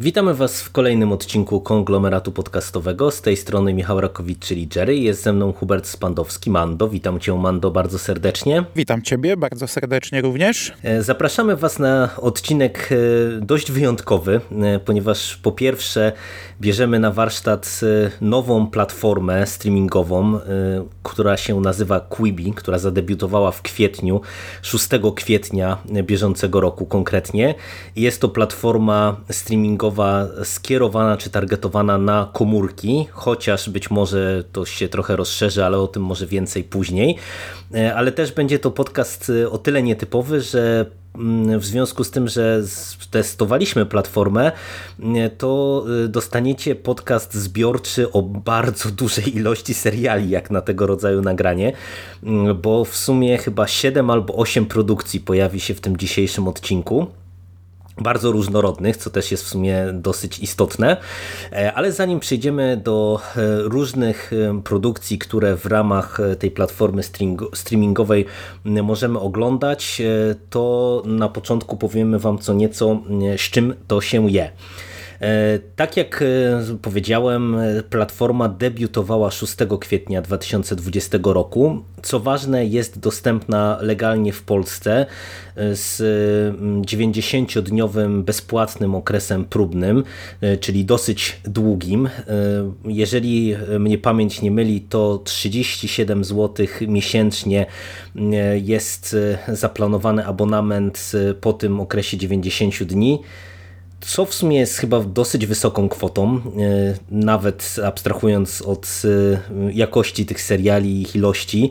Witamy Was w kolejnym odcinku konglomeratu podcastowego. Z tej strony Michał Rakowicz, czyli Jerry. Jest ze mną Hubert Spandowski, Mando. Witam Cię, Mando, bardzo serdecznie. Witam Ciebie bardzo serdecznie również. E, zapraszamy Was na odcinek e, dość wyjątkowy, e, ponieważ po pierwsze bierzemy na warsztat nową platformę streamingową, która się nazywa Quibi, która zadebiutowała w kwietniu, 6 kwietnia bieżącego roku konkretnie. Jest to platforma streamingowa skierowana czy targetowana na komórki, chociaż być może to się trochę rozszerzy, ale o tym może więcej później. E, ale też będzie to podcast e, o tyle nietypowy, że mm, w związku z tym, że testowaliśmy platformę, e, to dostaniecie podcast zbiorczy o bardzo dużej ilości seriali, jak na tego rodzaju nagranie, mm, bo w sumie chyba 7 albo 8 produkcji pojawi się w tym dzisiejszym odcinku bardzo różnorodnych, co też jest w sumie dosyć istotne. E, ale zanim przejdziemy do e, różnych e, produkcji, które w ramach tej platformy streamingowej możemy oglądać, to na początku powiemy Wam co nieco, z czym to się je. E, tak jak e, powiedziałem, platforma debiutowała 6 kwietnia 2020 roku. Co ważne, jest dostępna legalnie w Polsce e, z 90-dniowym bezpłatnym okresem próbnym, czyli dosyć długim. Jeżeli mnie pamięć nie myli, to 37 zł miesięcznie jest zaplanowany abonament po tym okresie 90 dni co w sumie jest chyba dosyć wysoką kwotą, e, nawet abstrahując od e, jakości tych seriali i ich ilości.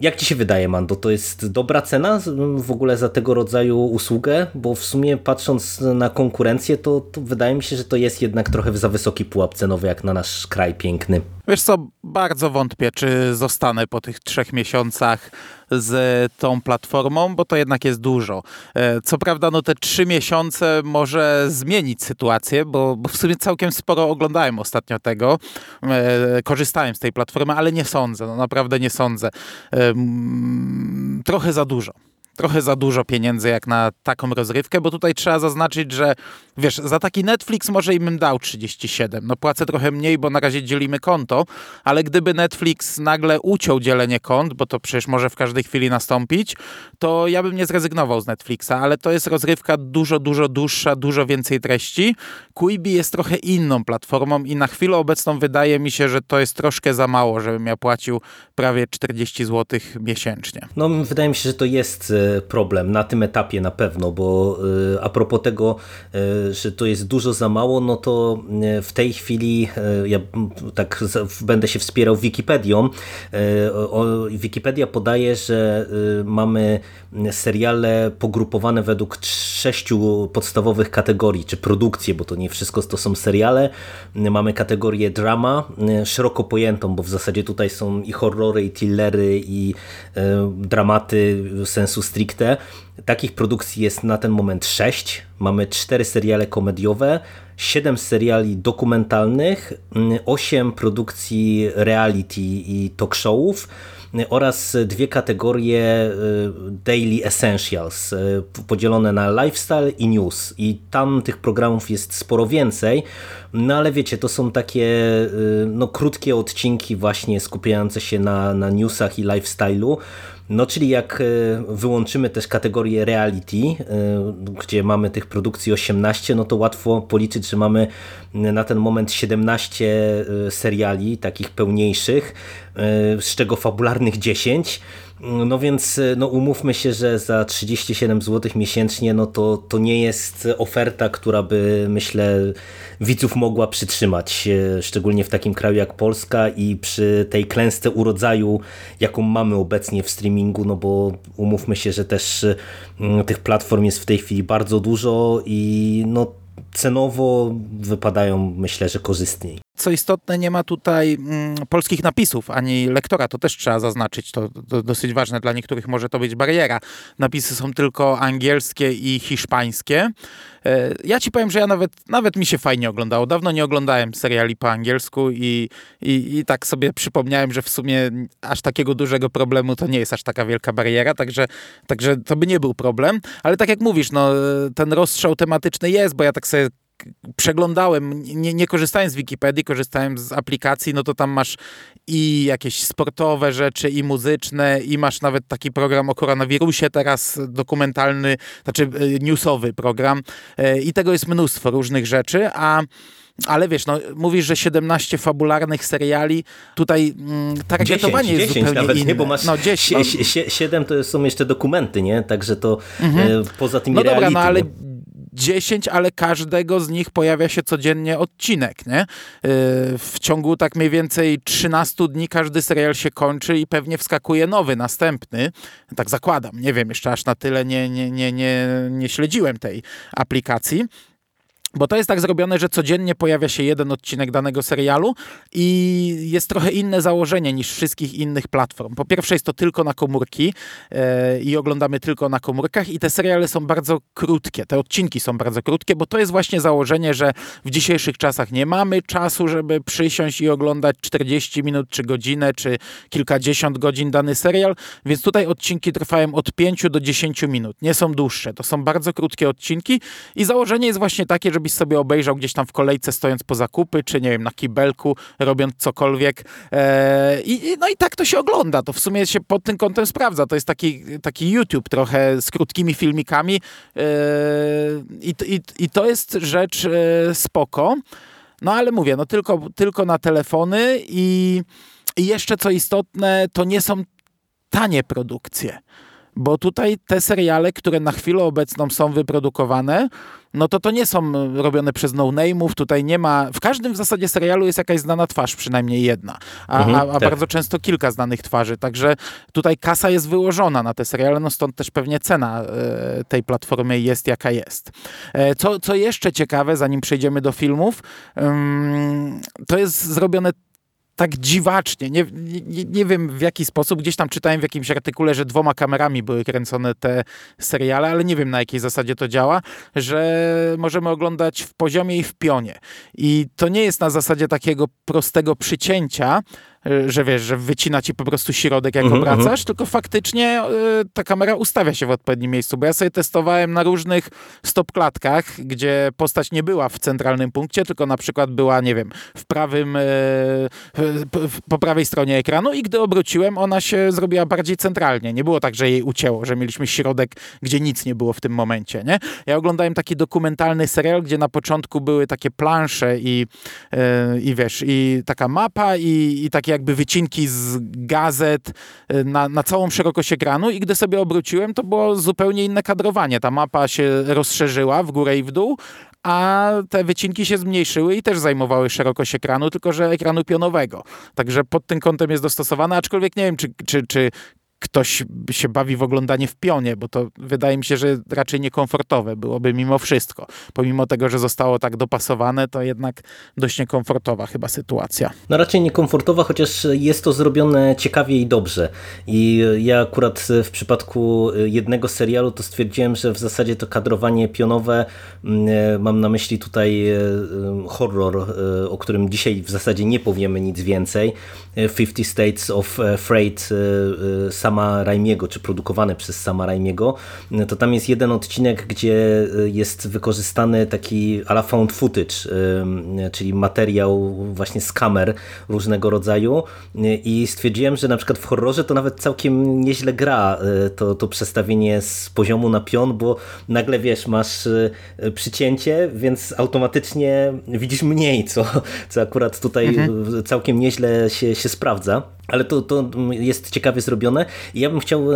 Jak Ci się wydaje, Mando, to jest dobra cena w ogóle za tego rodzaju usługę? Bo w sumie patrząc na konkurencję, to, to wydaje mi się, że to jest jednak trochę za wysoki pułap cenowy jak na nasz kraj piękny. Wiesz co, bardzo wątpię, czy zostanę po tych trzech miesiącach z tą platformą, bo to jednak jest dużo. E, co prawda, no te trzy miesiące może zmienić sytuację, bo, bo w sumie całkiem sporo oglądałem ostatnio tego. E, korzystałem z tej platformy, ale nie sądzę, no naprawdę nie sądzę. E, trochę za dużo trochę za dużo pieniędzy jak na taką rozrywkę, bo tutaj trzeba zaznaczyć, że wiesz, za taki Netflix może im dał 37. No płacę trochę mniej, bo na razie dzielimy konto, ale gdyby Netflix nagle uciął dzielenie kont, bo to przecież może w każdej chwili nastąpić, to ja bym nie zrezygnował z Netflixa, ale to jest rozrywka dużo, dużo dłuższa, dużo więcej treści. Quibi jest trochę inną platformą i na chwilę obecną wydaje mi się, że to jest troszkę za mało, żebym ja płacił prawie 40 zł miesięcznie. No wydaje mi się, że to jest e, problem na tym etapie na pewno, bo y, a propos tego, y, że to jest dużo za mało, no to y, w tej chwili ja tak będę się wspierał Wikipedią. Wikipedia podaje, że mamy seriale pogrupowane według sześciu podstawowych kategorii, czy produkcje, bo to nie wszystko to są seriale. Mamy kategorię drama, szeroko pojętą, bo w zasadzie tutaj są i horrory, i thrillery, i dramaty sensu stricte. Takich produkcji jest na ten moment sześć. Mamy cztery seriale komediowe, siedem seriali dokumentalnych, osiem produkcji reality i talk showów, oraz dwie kategorie y, Daily Essentials y, podzielone na lifestyle i news i tam tych programów jest sporo więcej, no ale wiecie, to są takie y, no, krótkie odcinki właśnie skupiające się na, na newsach i lifestyle'u, no czyli jak wyłączymy też kategorię reality, gdzie mamy tych produkcji 18, no to łatwo policzyć, że mamy na ten moment 17 seriali takich pełniejszych, z czego fabularnych 10 No więc no umówmy się, że za 37 zł miesięcznie no to, to nie jest oferta, która by myślę widzów mogła przytrzymać, szczególnie w takim kraju jak Polska i przy tej klęsce urodzaju, jaką mamy obecnie w streamingu, no bo umówmy się, że też mm, tych platform jest w tej chwili bardzo dużo i no cenowo wypadają myślę, że korzystniej. Co istotne, nie ma tutaj mm, polskich napisów, ani lektora, to też trzeba zaznaczyć, to, to, dosyć ważne, dla niektórych może to być bariera. Napisy są tylko angielskie i hiszpańskie. E, ja ci powiem, że ja nawet, nawet mi się fajnie oglądało. Dawno nie oglądałem seriali po angielsku i, i, i tak sobie przypomniałem, że w sumie aż takiego dużego problemu to nie jest aż taka wielka bariera, także, także to by nie był problem. Ale tak jak mówisz, no, ten rozstrzał tematyczny jest, bo ja tak sobie przeglądałem, nie, nie korzystałem z Wikipedii, korzystałem z aplikacji, no to tam masz i jakieś sportowe rzeczy, i muzyczne, i masz nawet taki program o koronawirusie teraz, dokumentalny, znaczy e, newsowy program e, i tego jest mnóstwo różnych rzeczy, a ale wiesz, no, mówisz, że 17 fabularnych seriali, tutaj mm, targetowanie 10, jest 10 zupełnie nawet, inne. Nie, bo masz no, 10, no. 7 to są jeszcze dokumenty, nie? Także to mhm. e, poza tymi No dobra, reality, no ale 10, ale każdego z nich pojawia się codziennie odcinek, nie? Y, w ciągu tak mniej więcej 13 dni każdy serial się kończy i pewnie wskakuje nowy, następny. Tak zakładam, nie wiem, jeszcze aż na tyle nie, nie, nie, nie, nie śledziłem tej aplikacji. Bo to jest tak zrobione, że codziennie pojawia się jeden odcinek danego serialu i jest trochę inne założenie niż wszystkich innych platform. Po pierwsze jest to tylko na komórki yy, i oglądamy tylko na komórkach i te seriale są bardzo krótkie, te odcinki są bardzo krótkie, bo to jest właśnie założenie, że w dzisiejszych czasach nie mamy czasu, żeby przysiąść i oglądać 40 minut, czy godzinę, czy kilkadziesiąt godzin dany serial, więc tutaj odcinki trwają od 5 do 10 minut, nie są dłuższe, to są bardzo krótkie odcinki i założenie jest właśnie takie, żeby żebyś sobie obejrzał gdzieś tam w kolejce stojąc po zakupy, czy nie wiem, na kibelku, robiąc cokolwiek. E, i, no i tak to się ogląda. To w sumie się pod tym kątem sprawdza. To jest taki, taki YouTube trochę z krótkimi filmikami e, i, i, i to jest rzecz e, spoko. No ale mówię, no tylko, tylko na telefony i, i jeszcze co istotne, to nie są tanie produkcje. Bo tutaj te seriale, które na chwilę obecną są wyprodukowane, no to to nie są robione przez no-name'ów, tutaj nie ma, w każdym w zasadzie serialu jest jakaś znana twarz, przynajmniej jedna, a, mhm, a, a tak. bardzo często kilka znanych twarzy, także tutaj kasa jest wyłożona na te seriale, no stąd też pewnie cena e, tej platformy jest jaka jest. E, co, co jeszcze ciekawe, zanim przejdziemy do filmów, to jest zrobione tak dziwacznie. Nie, nie, nie, wiem w jaki sposób. Gdzieś tam czytałem w jakimś artykule, że dwoma kamerami były kręcone te seriale, ale nie wiem na jakiej zasadzie to działa, że możemy oglądać w poziomie i w pionie. I to nie jest na zasadzie takiego prostego przycięcia, że wiesz, że wycina ci po prostu środek, jak mm -hmm. obracasz, tylko faktycznie y, ta kamera ustawia się w odpowiednim miejscu, bo ja sobie testowałem na różnych stop klatkach, gdzie postać nie była w centralnym punkcie, tylko na przykład była, nie wiem, w prawym, y, po prawej stronie ekranu i gdy obróciłem, ona się zrobiła bardziej centralnie. Nie było tak, że jej ucięło, że mieliśmy środek, gdzie nic nie było w tym momencie, nie? Ja oglądałem taki dokumentalny serial, gdzie na początku były takie plansze i, i wiesz, i taka mapa i, i takie jakby wycinki z gazet y, na, na całą szerokość ekranu i gdy sobie obróciłem, to było zupełnie inne kadrowanie. Ta mapa się rozszerzyła w górę i w dół, a te wycinki się zmniejszyły i też zajmowały szerokość ekranu, tylko że ekranu pionowego. Także pod tym kątem jest dostosowane, aczkolwiek nie wiem, czy, czy, czy ktoś się bawi w oglądanie w pionie, bo to wydaje mi się, że raczej niekomfortowe byłoby mimo wszystko. Pomimo tego, że zostało tak dopasowane, to jednak dość niekomfortowa chyba sytuacja. No raczej niekomfortowa, chociaż jest to zrobione ciekawie i dobrze. I ja akurat w przypadku jednego serialu to stwierdziłem, że w zasadzie to kadrowanie pionowe, mm, mam na myśli tutaj e, horror, e, o którym dzisiaj w zasadzie nie powiemy nic więcej. 50 States of Freight sama Raimiego, czy produkowane przez sama Raimiego, to tam jest jeden odcinek, gdzie y, jest wykorzystany taki ala found footage, czyli materiał właśnie z kamer różnego rodzaju i stwierdziłem, że na przykład w horrorze to nawet całkiem nieźle gra y, to, to przestawienie z poziomu na pion, bo nagle wiesz, masz przycięcie, więc automatycznie widzisz mniej, co, co akurat tutaj mhm. całkiem nieźle się, się sprawdza. Ale to, to jest ciekawie zrobione. I ja bym chciał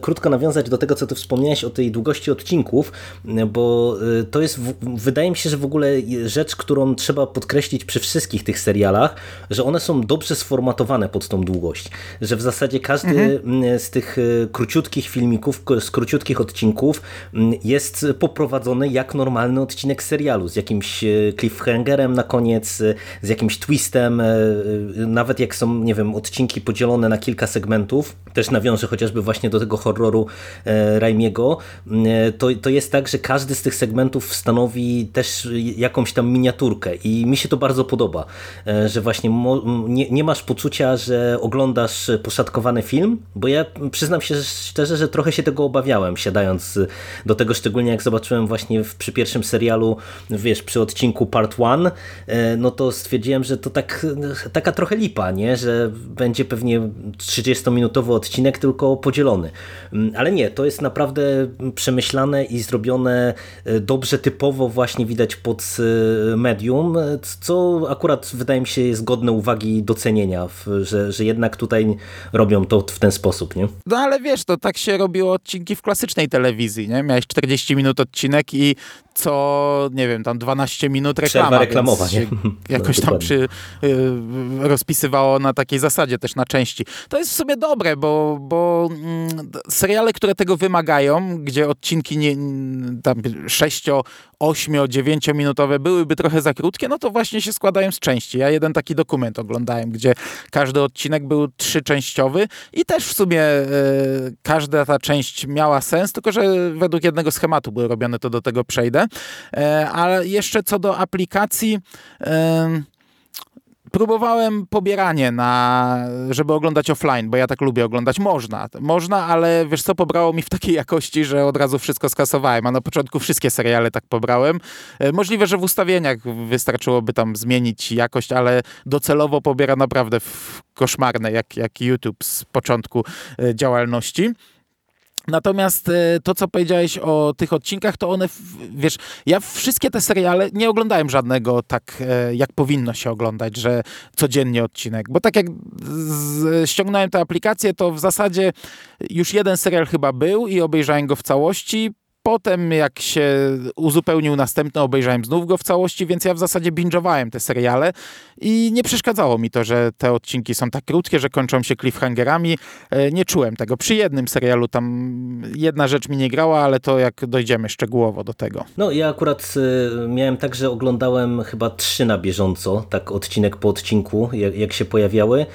krótko nawiązać do tego, co ty wspomniałeś o tej długości odcinków, bo to jest, wydaje mi się, że w ogóle rzecz, którą trzeba podkreślić przy wszystkich tych serialach, że one są dobrze sformatowane pod tą długość. Że w zasadzie każdy mhm. z tych króciutkich filmików, z króciutkich odcinków jest poprowadzony jak normalny odcinek serialu, z jakimś cliffhangerem na koniec, z jakimś twistem, nawet jak są, nie wiem, odcinki podzielone na kilka segmentów, też nawiążę chociażby właśnie do tego horroru e, Raimiego, e, to, to jest tak, że każdy z tych segmentów stanowi też jakąś tam miniaturkę i mi się to bardzo podoba, e, że właśnie nie, nie masz poczucia, że oglądasz poszatkowany film, bo ja przyznam się szczerze, że trochę się tego obawiałem, siadając do tego, szczególnie jak zobaczyłem właśnie w, przy pierwszym serialu, wiesz, przy odcinku Part 1, no to stwierdziłem, że to tak, taka trochę lipa, nie? że będzie pewnie 30-minutowy odcinek, tylko podzielony. Mm, ale nie, to jest naprawdę przemyślane i zrobione e, dobrze, typowo właśnie widać pod e, medium, e, co akurat wydaje mi się jest godne uwagi i docenienia, że, że jednak tutaj robią to w ten sposób. Nie? No ale wiesz, to tak się robiło odcinki w klasycznej telewizji, nie? Miałeś 40 minut odcinek i co, nie wiem, tam 12 minut reklama. Przerwa reklamowa, nie? Jakoś no, tam przy, y, rozpisywało na takiej zasadzie też na części. To jest w sumie dobre, bo, bo mm, seriale, które tego wymagają, gdzie odcinki nie, tam 6, 8, 9 minutowe byłyby trochę za krótkie, no to właśnie się składają z części. Ja jeden taki dokument oglądałem, gdzie każdy odcinek był trzyczęściowy i też w sumie y, każda ta część miała sens, tylko że według jednego schematu były robione, to do tego przejdę. E, ale jeszcze co do aplikacji, próbowałem pobieranie na, żeby oglądać offline, bo ja tak lubię oglądać. Można, można, ale wiesz co, pobrało mi w takiej jakości, że od razu wszystko skasowałem, a na początku wszystkie seriale tak pobrałem. E, możliwe, że w ustawieniach wystarczyłoby tam zmienić jakość, ale docelowo pobiera naprawdę koszmarne, jak, jak YouTube z początku e, działalności. Natomiast e, to, co powiedziałeś o tych odcinkach, to one, wiesz, ja wszystkie te seriale nie oglądałem żadnego tak, e, jak powinno się oglądać, że codziennie odcinek. Bo tak jak ściągnąłem tę aplikację, to w zasadzie już jeden serial chyba był i obejrzałem go w całości. Potem, jak się uzupełnił następny, obejrzałem znów go w całości, więc ja w zasadzie binge'owałem te seriale i nie przeszkadzało mi to, że te odcinki są tak krótkie, że kończą się cliffhangerami. E, nie czułem tego. Przy jednym serialu tam jedna rzecz mi nie grała, ale to jak dojdziemy szczegółowo do tego. No ja akurat e, miałem tak, że oglądałem chyba trzy na bieżąco, tak odcinek po odcinku, jak, jak się pojawiały.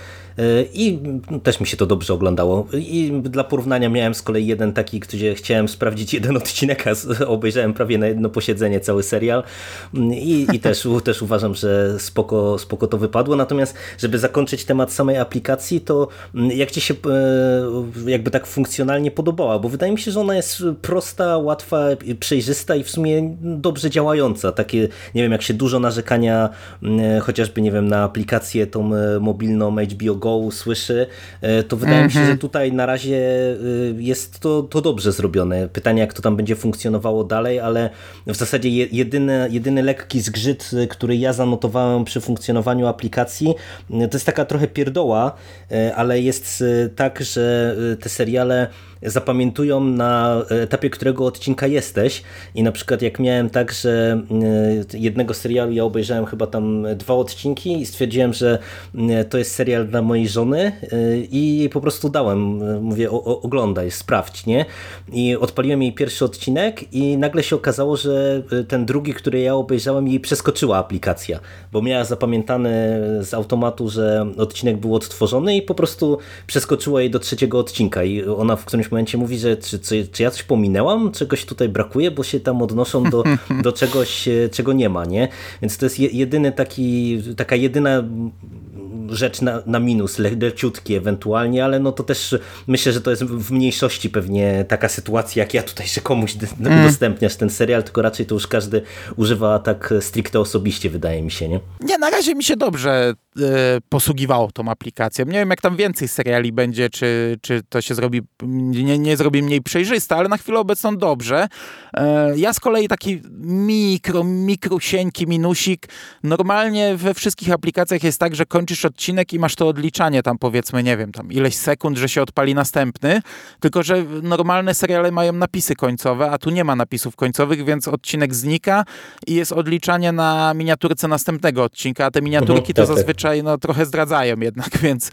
E, I też mi się to dobrze oglądało. I dla porównania miałem z kolei jeden taki, gdzie chciałem sprawdzić jeden odcinek, a obejrzałem prawie na jedno posiedzenie cały serial. I, i też, też uważam, że spoko, spoko to wypadło. Natomiast, żeby zakończyć temat samej aplikacji, to jak Ci się e, jakby tak funkcjonalnie podobała? Bo wydaje mi się, że ona jest prosta, łatwa, przejrzysta i w sumie dobrze działająca. Takie, nie wiem, jak się dużo narzekania chociażby, nie wiem, na aplikację tą e, mobilną HBO Go słyszy, e, to wydaje mi się, że mhm. tutaj na razie e, jest to, to dobrze zrobione. Pytanie, jak to tam będzie funkcjonowało dalej, ale w zasadzie jedyny, jedyny lekki zgrzyt, e, który ja zanotowałem przy funkcjonowaniu aplikacji, to jest taka trochę pierdoła, ale jest tak, że te seriale zapamiętują na etapie którego odcinka jesteś. I na przykład jak miałem tak, że e, jednego serialu ja obejrzałem chyba tam dwa odcinki i stwierdziłem, że e, to jest serial dla mojej żony e, i po prostu dałem, mówię o, oglądaj, sprawdź, nie? I odpaliłem jej pierwszy odcinek i nagle się okazało, że ten drugi, który ja obejrzałem jej przeskoczyła aplikacja, bo miała zapamiętane z automatu, że odcinek był odtworzony i po prostu przeskoczyła jej do trzeciego odcinka. I ona w którymś momencie mówi, że czy, czy, czy ja coś pominęłam, czegoś tutaj brakuje, bo się tam odnoszą do, do czegoś, e, czego nie ma, nie? Więc to jest jedyny taki, taka jedyna rzecz na, na minus, le, leciutki ewentualnie, ale no to też myślę, że to jest w mniejszości pewnie taka sytuacja, jak ja tutaj, że komuś mm. udostępniasz ten serial, tylko raczej to już każdy używa tak stricte osobiście, wydaje mi się, nie? Nie, na razie mi się dobrze posługiwało tą aplikacją. Nie wiem, jak tam więcej seriali będzie, czy, czy to się zrobi, nie, nie zrobi mniej przejrzyste, ale na chwilę obecną dobrze. Ja z kolei taki mikro, mikrusieńki minusik. Normalnie we wszystkich aplikacjach jest tak, że kończysz odcinek i masz to odliczanie tam powiedzmy, nie wiem, tam ileś sekund, że się odpali następny, tylko że normalne seriale mają napisy końcowe, a tu nie ma napisów końcowych, więc odcinek znika i jest odliczanie na miniaturce następnego odcinka, a te miniaturki Mhm, to tak. Zazwyczaj no, trochę zdradzają jednak, więc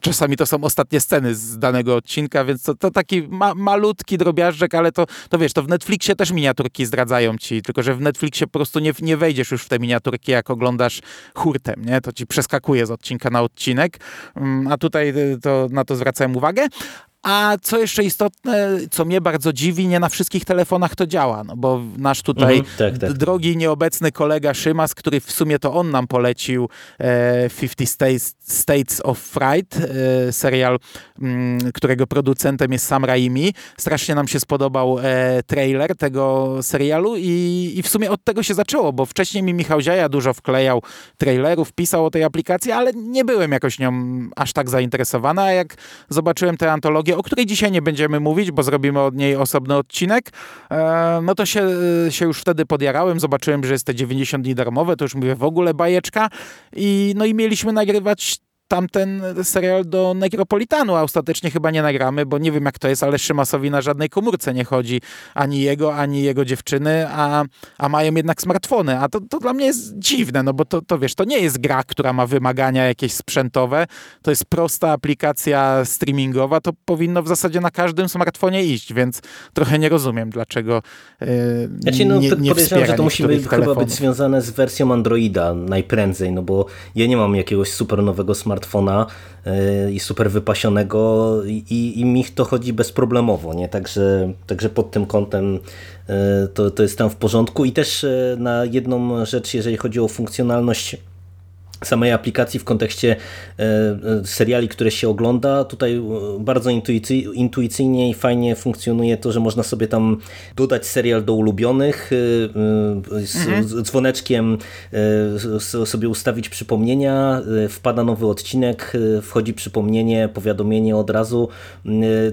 czasami to są ostatnie sceny z danego odcinka, więc to, to taki ma, malutki drobiażdżek, ale to, to wiesz, to w Netflixie też miniaturki zdradzają ci, tylko że w Netflixie po prostu nie, nie wejdziesz już w te miniaturki, jak oglądasz hurtem, nie? To ci przeskakuje z odcinka na odcinek, Mm, a tutaj y, to, na to zwracałem uwagę. A co jeszcze istotne, co mnie bardzo dziwi, nie na wszystkich telefonach to działa, no bo nasz tutaj Mhm, tak, tak. drogi, nieobecny kolega Szymas, który w sumie to on nam polecił e, 50 States, States of Fright, e, serial, m, którego producentem jest Sam Raimi. Strasznie nam się spodobał e, trailer tego serialu i, i w sumie od tego się zaczęło, bo wcześniej mi Michał Ziaja dużo wklejał trailerów, pisał o tej aplikacji, ale nie byłem jakoś nią aż tak zainteresowany, a jak zobaczyłem tę antologię, o której dzisiaj nie będziemy mówić, bo zrobimy od niej osobny odcinek, e, no to się, się już wtedy podjarałem, zobaczyłem, że jest te 90 dni darmowe, to już mówię w ogóle bajeczka. I no i mieliśmy nagrywać tamten serial do Necropolitanu, a ostatecznie chyba nie nagramy, bo nie wiem jak to jest, ale Szymasowi na żadnej komórce nie chodzi. Ani jego, ani jego dziewczyny, a, a mają jednak smartfony, a to, to dla mnie jest dziwne, no bo to, to wiesz, to nie jest gra, która ma wymagania jakieś sprzętowe, to jest prosta aplikacja streamingowa, to powinno w zasadzie na każdym smartfonie iść, więc trochę nie rozumiem, dlaczego yy, Znaczy, no, nie, nie podejrzewam, że wspiera to musi być, chyba być związane z wersją Androida najprędzej, no bo ja nie mam jakiegoś super nowego smartfona yy, i super wypasionego i, i mi to chodzi bezproblemowo, nie? Także, także pod tym kątem yy, to, to jest tam w porządku i też yy, na jedną rzecz, jeżeli chodzi o funkcjonalność samej aplikacji w kontekście e, e, seriali, które się ogląda. Tutaj e, bardzo intuicy, intuicyjnie i fajnie funkcjonuje to, że można sobie tam dodać serial do ulubionych, z, z dzwoneczkiem sobie ustawić przypomnienia, wpada nowy odcinek, wchodzi przypomnienie, powiadomienie od razu.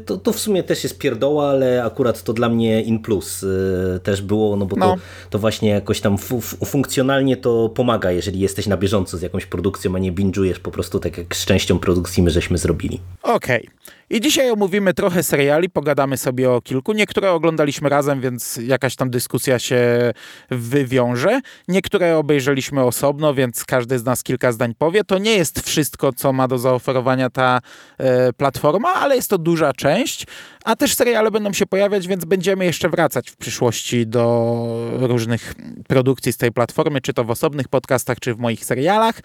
To, to w sumie też jest pierdoła, ale akurat to dla mnie in plus też było, no bo No. to, to właśnie jakoś tam fu fu- funkcjonalnie to pomaga, jeżeli jesteś na bieżąco z jakąś produkcją, a nie binge'ujesz po prostu tak jak z częścią produkcji my żeśmy zrobili. Okej. I dzisiaj omówimy trochę seriali, pogadamy sobie o kilku. Niektóre oglądaliśmy razem, więc jakaś tam dyskusja się wywiąże. Niektóre obejrzeliśmy osobno, więc każdy z nas kilka zdań powie. To nie jest wszystko, co ma do zaoferowania ta e, platforma, ale jest to duża część. A też seriale będą się pojawiać, więc będziemy jeszcze wracać w przyszłości do różnych produkcji z tej platformy, czy to w osobnych podcastach, czy w moich serialach.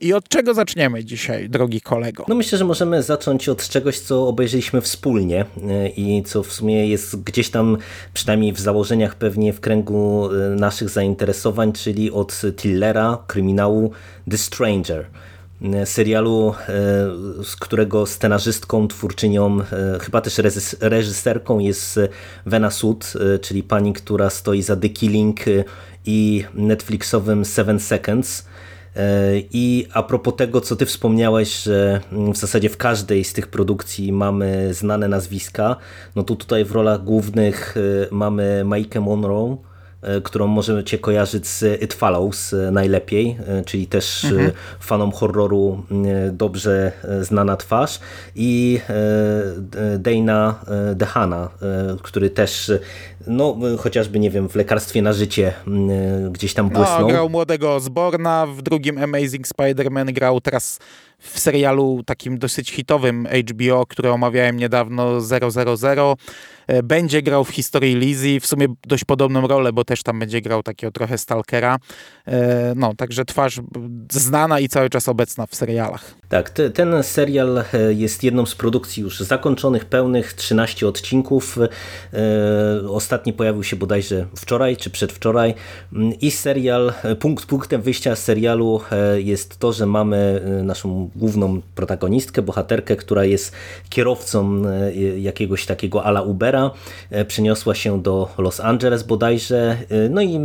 I od czego zaczniemy dzisiaj, drogi kolego? No myślę, że możemy zacząć od czegoś, co obejrzeliśmy wspólnie e, i co w sumie jest gdzieś tam, przynajmniej w założeniach pewnie w kręgu e, naszych zainteresowań, czyli od Tillera, kryminału The Stranger. e, Serialu, z którego scenarzystką, twórczynią, chyba też reżys- reżyserką jest Vena Sud, czyli pani, która stoi za The Killing i Netflixowym Seven Seconds. E, I a propos tego, co ty wspomniałeś, że mm, w zasadzie w każdej z tych produkcji mamy znane nazwiska, no to tutaj w rolach głównych e, mamy Maikę Monroe, którą możemy cię kojarzyć z It Follows e, najlepiej, e, czyli też e, fanom horroru e, dobrze e, znana twarz i e, Dana e, Dehana, e, który też e, no chociażby nie wiem w lekarstwie na życie e, gdzieś tam błysnął. No, grał młodego Osborna, w drugim Amazing Spider-Man grał teraz w serialu takim dosyć hitowym HBO, który omawiałem niedawno 000. E, Będzie grał w historii Lizzie, w sumie dość podobną rolę, bo też tam będzie grał takiego trochę stalkera. E, No, także twarz znana i cały czas obecna w serialach. Tak, te, ten serial e, jest jedną z produkcji już zakończonych, pełnych, 13 odcinków. Ostatni pojawił się bodajże wczoraj czy przedwczoraj. Mm, I serial, punkt, punktem wyjścia serialu e, jest to, że mamy naszą główną protagonistkę, bohaterkę, która jest kierowcą jakiegoś takiego ala Ubera, przeniosła się do Los Angeles bodajże, no i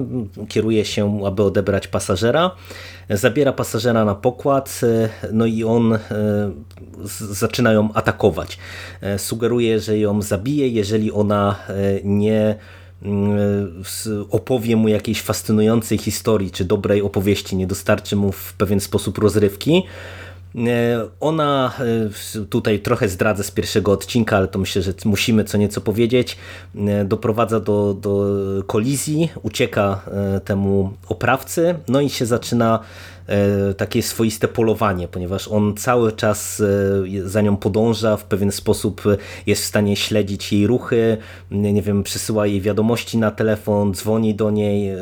kieruje się, aby odebrać pasażera zabiera pasażera na pokład, no i on zaczyna ją atakować. Sugeruje, że ją zabije, jeżeli ona nie mm, opowie mu jakiejś fascynującej historii czy dobrej opowieści, nie dostarczy mu w pewien sposób rozrywki. E, ona, e, tutaj trochę zdradzę z pierwszego odcinka, ale to myślę, że musimy co nieco powiedzieć, e, doprowadza do, do kolizji, ucieka temu oprawcy, no i się zaczyna takie swoiste polowanie, ponieważ on cały czas e, za nią podąża, w pewien sposób jest w stanie śledzić jej ruchy, nie wiem, przysyła jej wiadomości na telefon, dzwoni do niej, e,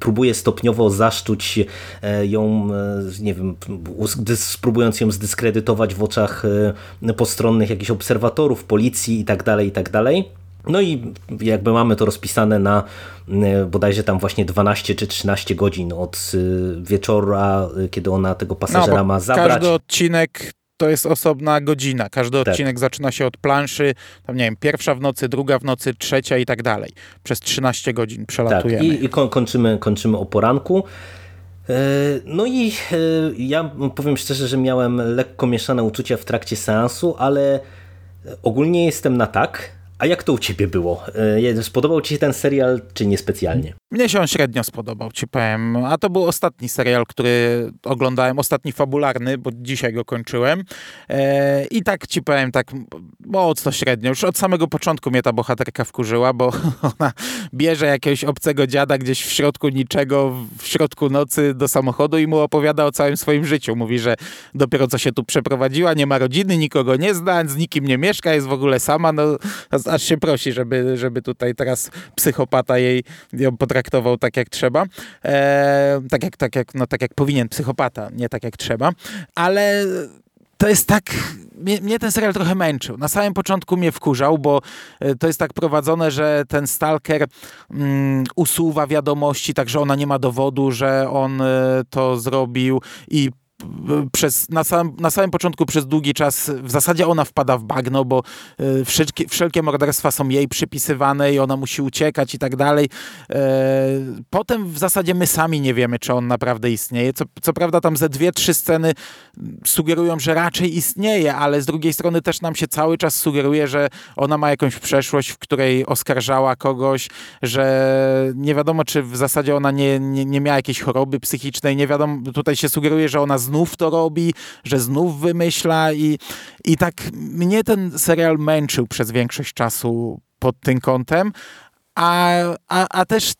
próbuje stopniowo zaszczuć ją, nie wiem, spróbując ją zdyskredytować w oczach postronnych jakichś obserwatorów, policji i tak No i jakby mamy to rozpisane na e, bodajże tam właśnie 12 czy 13 godzin od e, wieczora, e, kiedy ona tego pasażera no, ma zabrać. Każdy odcinek to jest osobna godzina. Każdy tak. odcinek zaczyna się od planszy, tam nie wiem, pierwsza w nocy, druga w nocy, trzecia i tak dalej. Przez 13 godzin przelatujemy. Tak, i, i kończymy, kończymy o poranku. No i ja powiem szczerze, że miałem lekko mieszane uczucia w trakcie seansu, ale ogólnie jestem na tak, a jak to u ciebie było? E, spodobał ci się ten serial, czy niespecjalnie? Mnie się on średnio spodobał, ci powiem. A to był ostatni serial, który oglądałem, ostatni fabularny, bo dzisiaj go kończyłem. E, I tak ci powiem, tak mocno średnio. Już od samego początku mnie ta bohaterka wkurzyła, bo ona bierze jakiegoś obcego dziada gdzieś w środku niczego, w środku nocy do samochodu i mu opowiada o całym swoim życiu. Mówi, że dopiero co się tu przeprowadziła, nie ma rodziny, nikogo nie zna, z nikim nie mieszka, jest w ogóle sama. No, aż się prosi, żeby, żeby tutaj teraz psychopata jej ją tak jak trzeba. E, tak, jak, tak, jak, no, tak jak powinien psychopata, nie tak jak trzeba. Ale to jest tak. Mnie, mnie, ten serial trochę męczył. Na samym początku mnie wkurzał, bo e, to jest tak prowadzone, że ten stalker mm, usuwa wiadomości, także ona nie ma dowodu, że on e, to zrobił i przez, na, samym, na samym początku przez długi czas w zasadzie ona wpada w bagno, bo e, wszelkie, wszelkie morderstwa są jej przypisywane i ona musi uciekać i tak dalej. E, potem w zasadzie my sami nie wiemy, czy on naprawdę istnieje. Co, co prawda tam ze dwie, trzy sceny sugerują, że raczej istnieje, ale z drugiej strony też nam się cały czas sugeruje, że ona ma jakąś przeszłość, w której oskarżała kogoś, że nie wiadomo, czy w zasadzie ona nie, nie, nie miała jakiejś choroby psychicznej, nie wiadomo, tutaj się sugeruje, że ona znów to robi, że znów wymyśla i, i tak mnie ten serial męczył przez większość czasu pod tym kątem, a, a, a też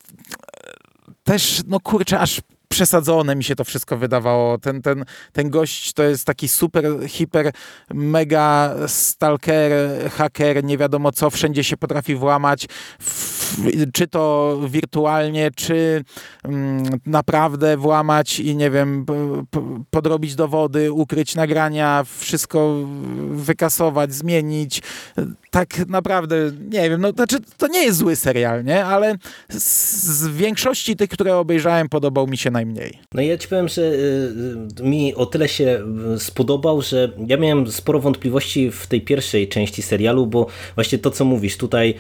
też, no kurczę, aż przesadzone mi się to wszystko wydawało. Ten, ten, ten gość to jest taki super, hiper, mega stalker, haker, nie wiadomo co, wszędzie się potrafi włamać, w, czy to wirtualnie, czy mm, naprawdę włamać i nie wiem, podrobić dowody, ukryć nagrania, wszystko wykasować, zmienić tak naprawdę, nie wiem, no znaczy to nie jest zły serial, nie? Ale z, z większości tych, które obejrzałem, podobał mi się najmniej. No ja ci powiem, że y, y, mi o tyle się y, spodobał, że ja miałem sporo wątpliwości w tej pierwszej części serialu, bo właśnie to, co mówisz, tutaj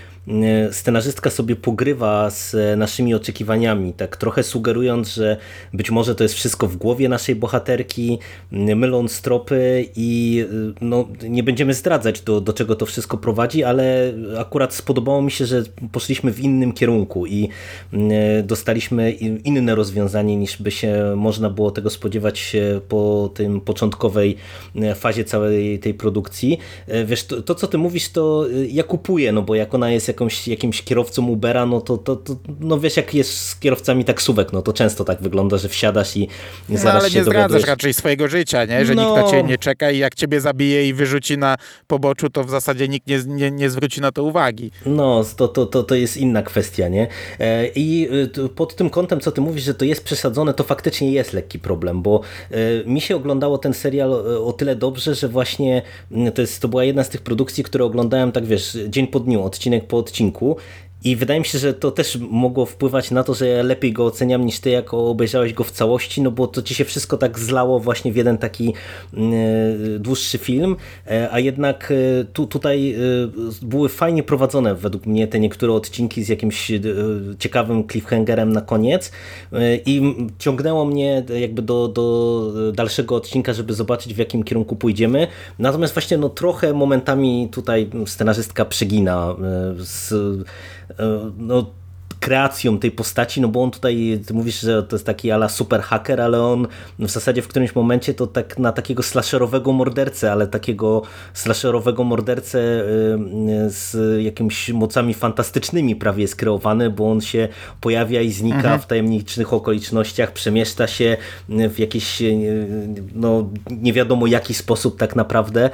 scenarzystka sobie pogrywa z naszymi oczekiwaniami, tak trochę sugerując, że być może to jest wszystko w głowie naszej bohaterki, myląc tropy i no, nie będziemy zdradzać, do, do czego to wszystko prowadzi, prowadzi, ale akurat spodobało mi się, że poszliśmy w innym kierunku i mm, dostaliśmy inne rozwiązanie niż by się można było tego spodziewać po tym początkowej e, fazie całej tej produkcji. E, wiesz, to, to co ty mówisz, to e, ja kupuję, no bo jak ona jest jakąś, jakimś kierowcą Ubera, no to, to, to no wiesz, jak jest z kierowcami taksówek, no to często tak wygląda, że wsiadasz i no, zaraz ale się nie zdradzasz raczej swojego życia, nie? że no... nikt na ciebie nie czeka i jak ciebie zabije i wyrzuci na poboczu, to w zasadzie nikt nie, nie, nie zwróci na to uwagi. No, to, to, to, to jest inna kwestia, nie? E, I y, pod tym kątem, co ty mówisz, że to jest przesadzone, to faktycznie jest lekki problem, bo e, mi się oglądało ten serial e, o tyle dobrze, że właśnie to, jest, to była jedna z tych produkcji, które oglądałem tak, wiesz, dzień po dniu, odcinek po odcinku I wydaje mi się, że to też mogło wpływać na to, że ja lepiej go oceniam niż ty, jak obejrzałeś go w całości, no bo to ci się wszystko tak zlało właśnie w jeden taki y, dłuższy film, e, a jednak y, tu, tutaj były fajnie prowadzone według mnie te niektóre odcinki z jakimś ciekawym cliffhangerem na koniec i ciągnęło mnie jakby do, do dalszego odcinka, żeby zobaczyć w jakim kierunku pójdziemy. Natomiast właśnie no trochę momentami tutaj scenarzystka przegina z no, kreacją tej postaci, no bo on tutaj, ty mówisz, że to jest taki ala super hacker, ale on w zasadzie w którymś momencie to tak na takiego slasherowego mordercę, ale takiego slasherowego mordercę z jakimiś mocami fantastycznymi prawie jest kreowany, bo on się pojawia i znika mhm. w tajemniczych okolicznościach, przemieszcza się w jakiś no nie wiadomo jaki sposób tak naprawdę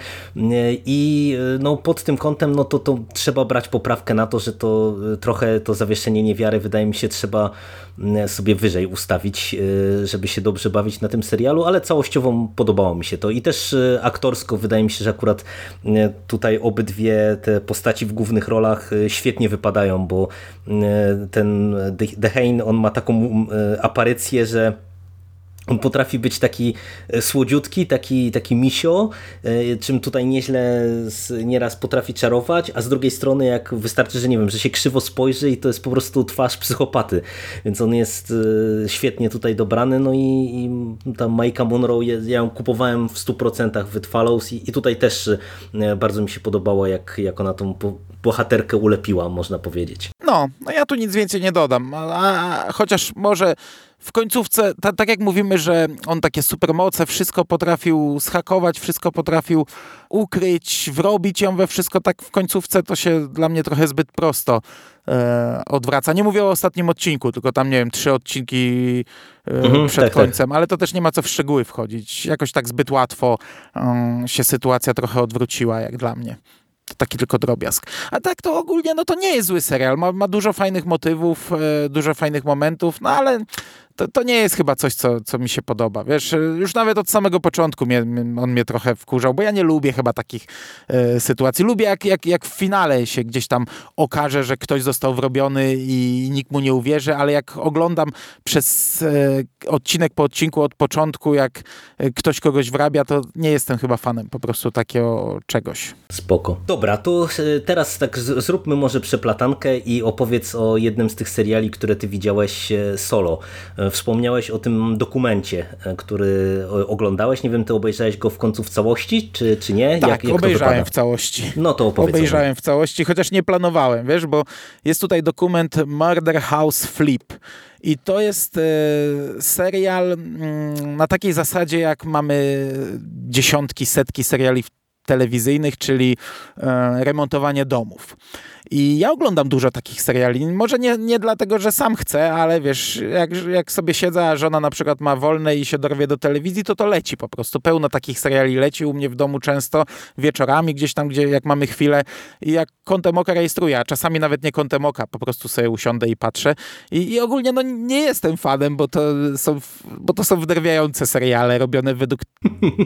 i no pod tym kątem no to, to trzeba brać poprawkę na to, że to trochę to zawieszenie nie wiary wydaje mi się trzeba mm, sobie wyżej ustawić, y, żeby się dobrze bawić na tym serialu, ale całościowo podobało mi się to. I też y, aktorsko wydaje mi się, że akurat y, tutaj obydwie te postaci w głównych rolach świetnie wypadają, bo ten Dehane, on ma taką aparycję, że on potrafi być taki e, słodziutki, taki, taki misio, e, czym tutaj nieźle nieraz potrafi czarować, a z drugiej strony jak wystarczy, że nie wiem, że się krzywo spojrzy i to jest po prostu twarz psychopaty, więc on jest e, świetnie tutaj dobrany, no i, i ta Majka Monroe, ja ją kupowałem w 100% w It i, i tutaj też bardzo mi się podobało, jak, jak ona tą bohaterkę ulepiła, można powiedzieć. No, no ja tu nic więcej nie dodam, a, a, chociaż może w końcówce, ta, tak jak mówimy, że on takie supermoce, wszystko potrafił schakować, wszystko potrafił ukryć, wrobić ją we wszystko, tak w końcówce to się dla mnie trochę zbyt prosto e, odwraca. Nie mówię o ostatnim odcinku, tylko tam, nie wiem, trzy odcinki e, mhm, przed tak, tak. końcem, tak. ale to też nie ma co w szczegóły wchodzić. Jakoś tak zbyt łatwo um, się sytuacja trochę odwróciła, jak dla mnie to taki tylko drobiazg. A tak to ogólnie, no to nie jest zły serial. Ma, ma dużo fajnych motywów, e, dużo fajnych momentów, no ale to, to nie jest chyba coś, co, co mi się podoba. Wiesz, już nawet od samego początku mnie, on mnie trochę wkurzał, bo ja nie lubię chyba takich e, sytuacji. Lubię jak, jak, jak w finale się gdzieś tam okaże, że ktoś został wrobiony i nikt mu nie uwierzy, ale jak oglądam przez e, odcinek po odcinku od początku, jak e, ktoś kogoś wrabia, to nie jestem chyba fanem po prostu takiego czegoś. Spoko. Dobra, to e, teraz tak zróbmy może przeplatankę i opowiedz o jednym z tych seriali, które ty widziałeś e, solo. Wspomniałeś o tym dokumencie, e, który oglądałeś. Nie wiem, ty obejrzałeś go w końcu w całości, czy, czy nie? Tak, jak, jak obejrzałem w całości. No to opowiedz. Obejrzałem w całości, chociaż nie planowałem, wiesz, bo jest tutaj dokument Murder House Flip. I to jest e, serial mm, na takiej zasadzie, jak mamy dziesiątki, setki seriali telewizyjnych, czyli e, remontowanie domów. I ja oglądam dużo takich seriali. Może nie, nie dlatego, że sam chcę, ale wiesz, jak, jak sobie siedzę, a żona na przykład ma wolne i się dorwie do telewizji, to to leci po prostu. Pełno takich seriali leci u mnie w domu często, wieczorami gdzieś tam, gdzie jak mamy chwilę i jak kątem oka rejestruję, a czasami nawet nie kątem oka, po prostu sobie usiądę i patrzę. I, i ogólnie no, nie jestem fanem, bo to, są, bo to są wderwiające seriale robione według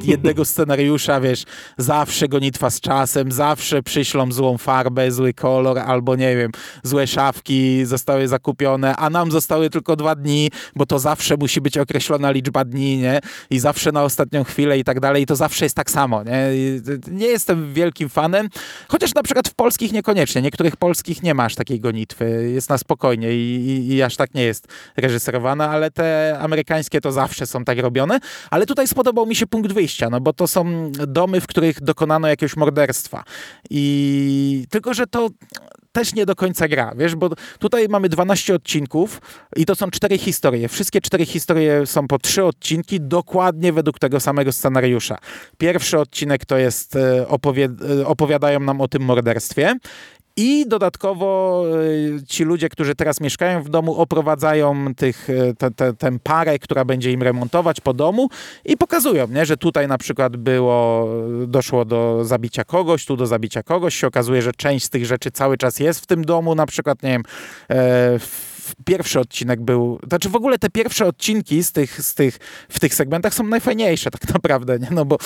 jednego scenariusza, wiesz, zawsze gonitwa z czasem, zawsze przyślą złą farbę, zły kolor, albo nie wiem, złe szafki zostały zakupione, a nam zostały tylko dwa dni, bo to zawsze musi być określona liczba dni, nie? I zawsze na ostatnią chwilę i tak dalej. I to zawsze jest tak samo, nie? Nie jestem wielkim fanem, chociaż na przykład w polskich niekoniecznie. Niektórych polskich nie masz takiej gonitwy. Jest na spokojnie i, i, i aż tak nie jest reżyserowana, ale te amerykańskie to zawsze są tak robione. Ale tutaj spodobał mi się punkt wyjścia, no bo to są domy, w których dokonano jakiegoś morderstwa. I tylko, że to też nie do końca gra, wiesz, bo tutaj mamy 12 odcinków i to są cztery historie. Wszystkie cztery historie są po trzy odcinki, dokładnie według tego samego scenariusza. Pierwszy odcinek to jest, e, e, opowiadają nam o tym morderstwie i dodatkowo e, ci ludzie, którzy teraz mieszkają w domu, oprowadzają tych, e, te, te, tę parę, która będzie im remontować po domu i pokazują, nie, że tutaj na przykład było, doszło do zabicia kogoś, tu do zabicia kogoś. Się okazuje, że część z tych rzeczy cały czas jest w tym domu, na przykład, nie wiem, e, pierwszy odcinek był, znaczy w ogóle te pierwsze odcinki z tych, z tych, w tych segmentach są najfajniejsze tak naprawdę, nie? no bo y,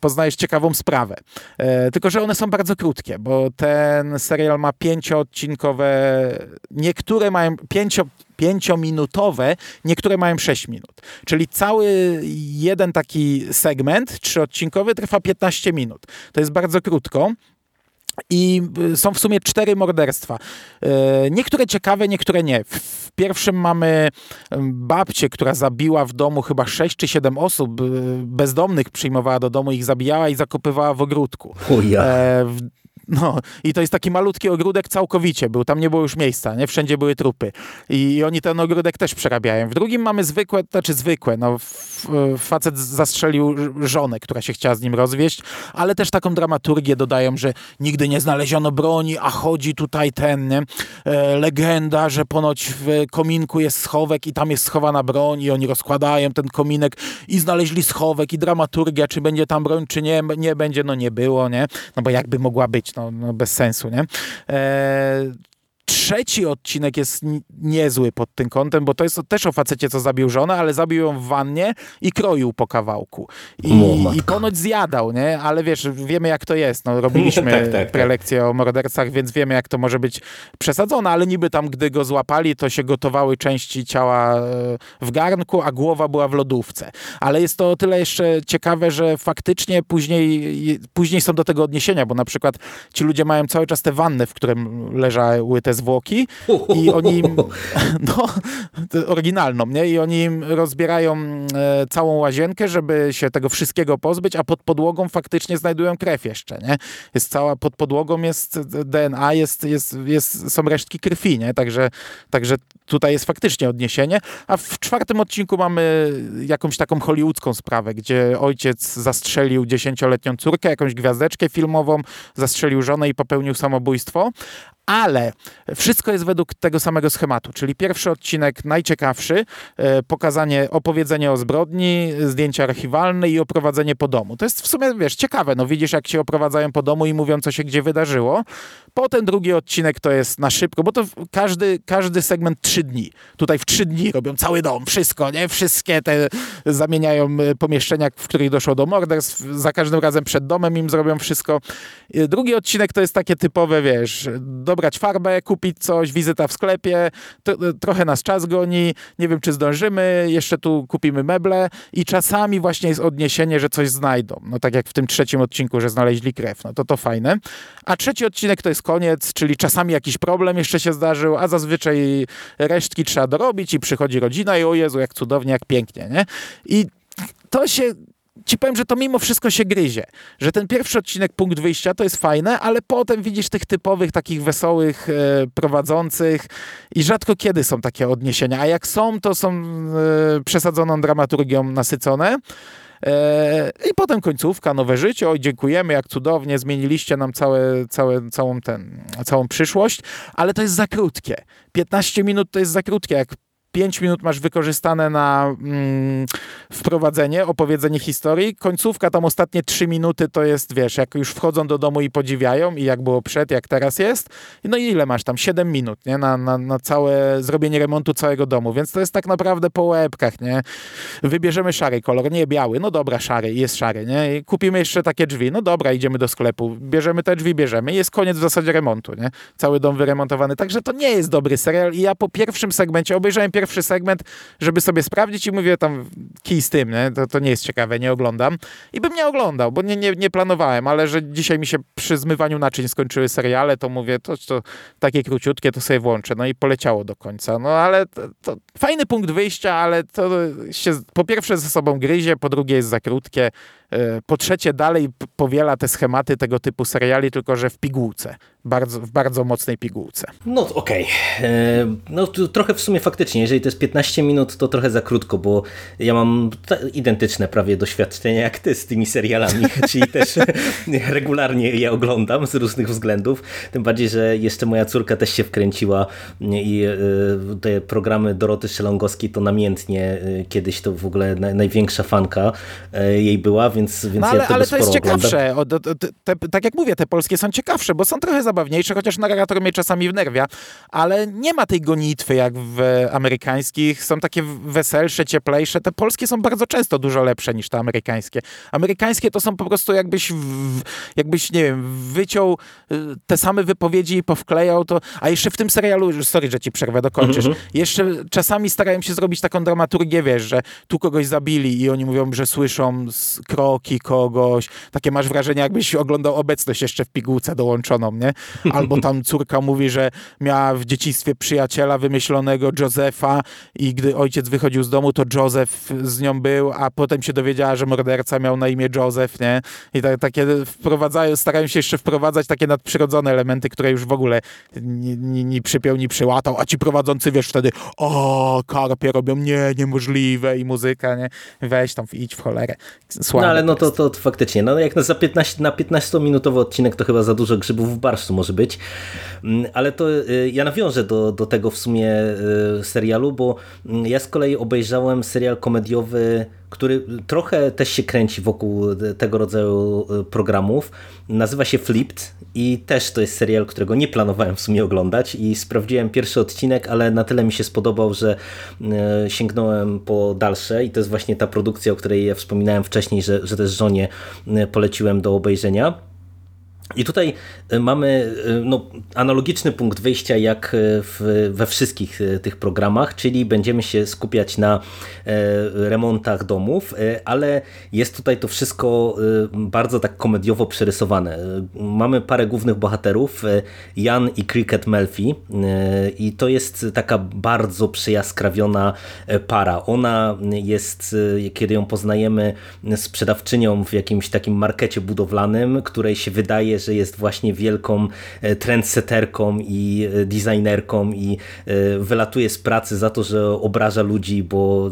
poznajesz ciekawą sprawę. E, tylko, że one są bardzo krótkie, bo ten serial ma pięcioodcinkowe, niektóre mają pięcio, pięciominutowe, niektóre mają 6 minut. Czyli cały jeden taki segment trzyodcinkowy trwa 15 minut. To jest bardzo krótko. I y, są w sumie cztery morderstwa. E, niektóre ciekawe, niektóre nie. W pierwszym mamy babcię, która zabiła w domu chyba sześć czy siedem osób y, bezdomnych, przyjmowała do domu, ich zabijała i zakopywała w ogródku. Uja. No i to jest taki malutki ogródek całkowicie był, tam nie było już miejsca, nie? Wszędzie były trupy. I, i oni ten ogródek też przerabiają. W drugim mamy zwykłe, znaczy zwykłe, no facet zastrzelił żonę, która się chciała z nim rozwieść, ale też taką dramaturgię dodają, że nigdy nie znaleziono broni, a chodzi tutaj ten, nie? E, legenda, że ponoć w kominku jest schowek i tam jest schowana broń i oni rozkładają ten kominek i znaleźli schowek i dramaturgia, czy będzie tam broń, czy nie, nie będzie, no nie było, nie? No bo jakby mogła być, no, no bez sensu, nie? Trzeci odcinek jest niezły pod tym kątem, bo to jest też o facecie, co zabił żonę, ale zabił ją w wannie i kroił po kawałku. I, i ponoć zjadał, nie? Ale wiesz, wiemy jak to jest. No, robiliśmy tak, tak, tak, prelekcję o mordercach, więc wiemy jak to może być przesadzone, ale niby tam, gdy go złapali, to się gotowały części ciała e, w garnku, a głowa była w lodówce. Ale jest to o tyle jeszcze ciekawe, że faktycznie później, później są do tego odniesienia, bo na przykład ci ludzie mają cały czas te wanny, w którym leżały te zwłoki i oni im, no, oryginalną, nie? I oni im rozbierają e, całą łazienkę, żeby się tego wszystkiego pozbyć, a pod podłogą faktycznie znajdują krew jeszcze, nie? Jest cała, pod podłogą jest DNA, jest, jest, jest, są resztki krwi, nie? Także, także tutaj jest faktycznie odniesienie, a w czwartym odcinku mamy jakąś taką hollywoodzką sprawę, gdzie ojciec zastrzelił dziesięcioletnią córkę, jakąś gwiazdeczkę filmową, zastrzelił żonę i popełnił samobójstwo, ale wszystko jest według tego samego schematu, czyli pierwszy odcinek najciekawszy, e, pokazanie, opowiedzenie o zbrodni, zdjęcia archiwalne i oprowadzenie po domu. To jest w sumie, wiesz, ciekawe, no widzisz jak się oprowadzają po domu i mówią, co się gdzie wydarzyło. Potem drugi odcinek to jest na szybko, bo to każdy, każdy segment trzy dni. Tutaj w trzy dni robią cały dom, wszystko, nie? Wszystkie te zamieniają e, pomieszczenia, w których doszło do morderstw, za każdym razem przed domem im zrobią wszystko. E, drugi odcinek to jest takie typowe, wiesz, dobrać farbę, kupić coś, wizyta w sklepie, to, trochę nas czas goni, nie wiem czy zdążymy, jeszcze tu kupimy meble i czasami właśnie jest odniesienie, że coś znajdą. No tak jak w tym trzecim odcinku, że znaleźli krew, no to to fajne. A trzeci odcinek to jest koniec, czyli czasami jakiś problem jeszcze się zdarzył, a zazwyczaj resztki trzeba dorobić i przychodzi rodzina i o Jezu, jak cudownie, jak pięknie, nie? I to się ci powiem, że to mimo wszystko się gryzie. Że ten pierwszy odcinek, punkt wyjścia, to jest fajne, ale potem widzisz tych typowych, takich wesołych e, prowadzących i rzadko kiedy są takie odniesienia. A jak są, to są e, przesadzoną dramaturgią nasycone. E, I potem końcówka, nowe życie. Oj, dziękujemy, jak cudownie, zmieniliście nam całe, całe, całą, ten, całą przyszłość, ale to jest za krótkie. 15 minut to jest za krótkie. Jak 5 minut masz wykorzystane na mm, wprowadzenie, opowiedzenie historii. Końcówka, tam ostatnie 3 minuty to jest, wiesz, jak już wchodzą do domu i podziwiają i jak było przed, jak teraz jest. No i ile masz tam? 7 minut, nie? Na, na, na całe zrobienie remontu całego domu, więc to jest tak naprawdę po łebkach, nie? Wybierzemy szary kolor, nie biały. No dobra, szary, jest szary, nie? I kupimy jeszcze takie drzwi. No dobra, idziemy do sklepu. Bierzemy te drzwi, bierzemy. Jest koniec w zasadzie remontu, nie? Cały dom wyremontowany. Także to nie jest dobry serial i ja po pierwszym segmencie obejrzałem pierwszy segment, żeby sobie sprawdzić i mówię tam kij z tym, nie? To, to nie jest ciekawe, nie oglądam. I bym nie oglądał, bo nie, nie, nie planowałem, ale że dzisiaj mi się przy zmywaniu naczyń skończyły seriale, to mówię, to, to takie króciutkie, to sobie włączę. No i poleciało do końca. No ale to, to fajny punkt wyjścia, ale to się po pierwsze ze sobą gryzie, po drugie jest za krótkie. E, po trzecie, dalej powiela te schematy tego typu seriali, tylko że w pigułce, bardzo, w bardzo mocnej pigułce. No okej. Okay. E, no trochę w sumie faktycznie, jeżeli to jest 15 minut, to trochę za krótko, bo ja mam identyczne prawie doświadczenia jak ty z tymi serialami, czyli też regularnie je oglądam z różnych względów. Tym bardziej, że jeszcze moja córka też się wkręciła i e, te programy Doroty Szelongowskiej to namiętnie kiedyś to w ogóle największa fanka jej była, więc, więc No ale, ja tego ale to jest ciekawsze. O, te, tak jak mówię, te polskie są ciekawsze, bo są trochę zabawniejsze, chociaż narrator mnie czasami wnerwia, ale nie ma tej gonitwy jak w amerykańskich. Są takie weselsze, cieplejsze. Te polskie są bardzo często dużo lepsze niż te amerykańskie. Amerykańskie to są po prostu jakbyś, w, jakbyś nie wiem, wyciął y, te same wypowiedzi i powklejał to. A jeszcze w tym serialu, sorry, że ci przerwę, dokończysz. Mhm. Jeszcze czasami starają się zrobić taką dramaturgię, wiesz, że tu kogoś zabili i oni mówią, że słyszą s- kroki kogoś. Takie masz wrażenie, jakbyś oglądał obecność jeszcze w pigułce dołączoną, nie? Albo tam córka mówi, że miała w dzieciństwie przyjaciela wymyślonego Josefa i gdy ojciec wychodził z domu, to Joseph z nią był, a potem się dowiedziała, że morderca miał na imię Joseph, nie? I tak, takie wprowadzają, starają się jeszcze wprowadzać takie nadprzyrodzone elementy, które już w ogóle ni, ni, ni przypiął, ni przyłatał, a ci prowadzący, wiesz, wtedy o, karpie robią, nie, niemożliwe i muzyka, nie? Weź tam, idź w cholerę. Słabe No ale no to to, to faktycznie, no jak na, za 15, na 15-minutowy odcinek to chyba za dużo grzybów w barszczu może być, Mm, ale to y, ja nawiążę do, do tego w sumie y, serialu, bo mm, ja z kolei obejrzałem serial komediowy, który trochę też się kręci wokół tego rodzaju y, programów. Nazywa się Flipped i też to jest serial, którego nie planowałem w sumie oglądać i sprawdziłem pierwszy odcinek, ale na tyle mi się spodobał, że y, sięgnąłem po dalsze i to jest właśnie ta produkcja, o której ja wspominałem wcześniej, że, że też żonie y, poleciłem do obejrzenia. I tutaj y, mamy y, no, analogiczny punkt wyjścia jak y, w, we wszystkich tych programach, czyli będziemy się skupiać na e, remontach domów, ale jest tutaj to wszystko bardzo tak komediowo przerysowane. Mamy parę głównych bohaterów, Jan i Cricket Melfi i to jest taka bardzo przejaskrawiona e, para. Ona jest, kiedy ją poznajemy, sprzedawczynią w jakimś takim markecie budowlanym, której się wydaje, że jest właśnie wielką e, trendsetterką i e, designerką i e, wylatuje z pracy za to, że obraża ludzi, bo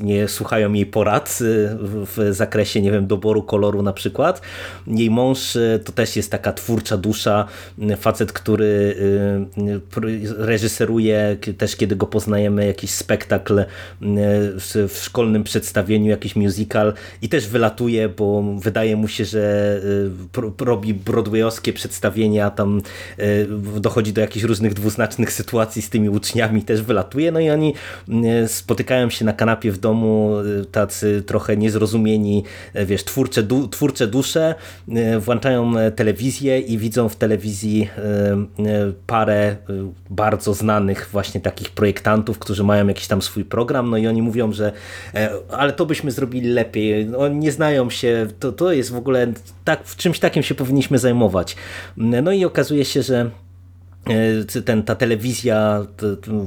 nie słuchają jej porad w zakresie, nie wiem, doboru koloru na przykład. Jej mąż to też jest taka twórcza dusza, facet, który reżyseruje też, kiedy go poznajemy, jakiś spektakl w, szkolnym przedstawieniu, jakiś musical i też wylatuje, bo wydaje mu się, że robi broadwayowskie przedstawienia, tam y, dochodzi do jakichś różnych dwuznacznych sytuacji z tymi uczniami, też wylatuje, no i oni y, spotykają się na kanapie w domu, y, tacy trochę niezrozumieni, wiesz, twórcze, du, twórcze dusze, włączają e, telewizję i widzą w telewizji parę bardzo znanych właśnie takich projektantów, którzy mają jakiś tam swój program, no i oni mówią, że e, ale to byśmy zrobili lepiej, no, oni nie znają się, to, to jest w ogóle, tak, w czymś takim się powinniśmy zajmować. No i okazuje się, że ten, ta telewizja,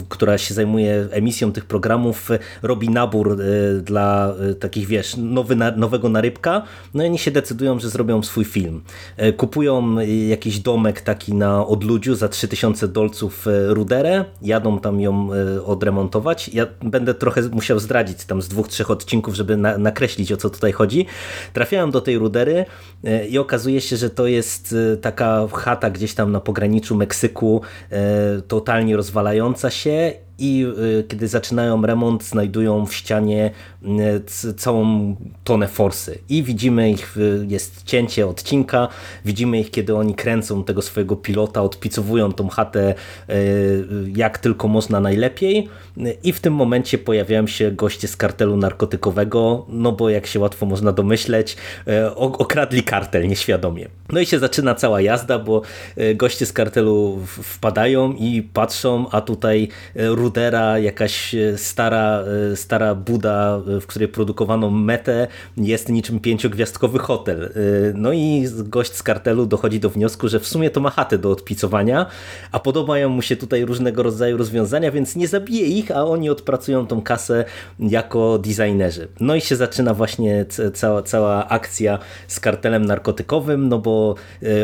która się zajmuje emisją tych programów, e, robi nabór e, dla e, takich, wiesz, nowy, nowego narybka, no i oni się decydują, że zrobią swój film. E, Kupują e, jakiś domek taki na odludziu za 3000 dolców e, ruderę, jadą tam ją e, odremontować. Ja będę trochę musiał zdradzić tam z dwóch, trzech odcinków, żeby na, nakreślić o co tutaj chodzi. Trafiałem do tej rudery e, i okazuje się, że to jest e, taka chata gdzieś tam na pograniczu Meksyku, e, totalnie rozwalająca się i y, kiedy zaczynają remont, znajdują w ścianie y, całą tonę forsy. I widzimy ich, y, jest cięcie odcinka, widzimy ich, kiedy oni kręcą tego swojego pilota, odpicowują tą chatę jak tylko można najlepiej. I w tym momencie pojawiają się goście z kartelu narkotykowego, no bo jak się łatwo można domyśleć, okradli kartel nieświadomie. No i się zaczyna cała jazda, bo goście z kartelu wpadają i patrzą, a tutaj y, Jakaś y, stara, y, stara buda, y, w której produkowano metę, jest niczym pięciogwiazdkowy hotel. No i gość z kartelu dochodzi do wniosku, że w sumie to ma chatę do odpicowania, a podobają mu się tutaj różnego rodzaju rozwiązania, więc nie zabije ich, a oni odpracują tą kasę jako designerzy. No i się zaczyna właśnie cała, cała akcja z kartelem narkotykowym, no bo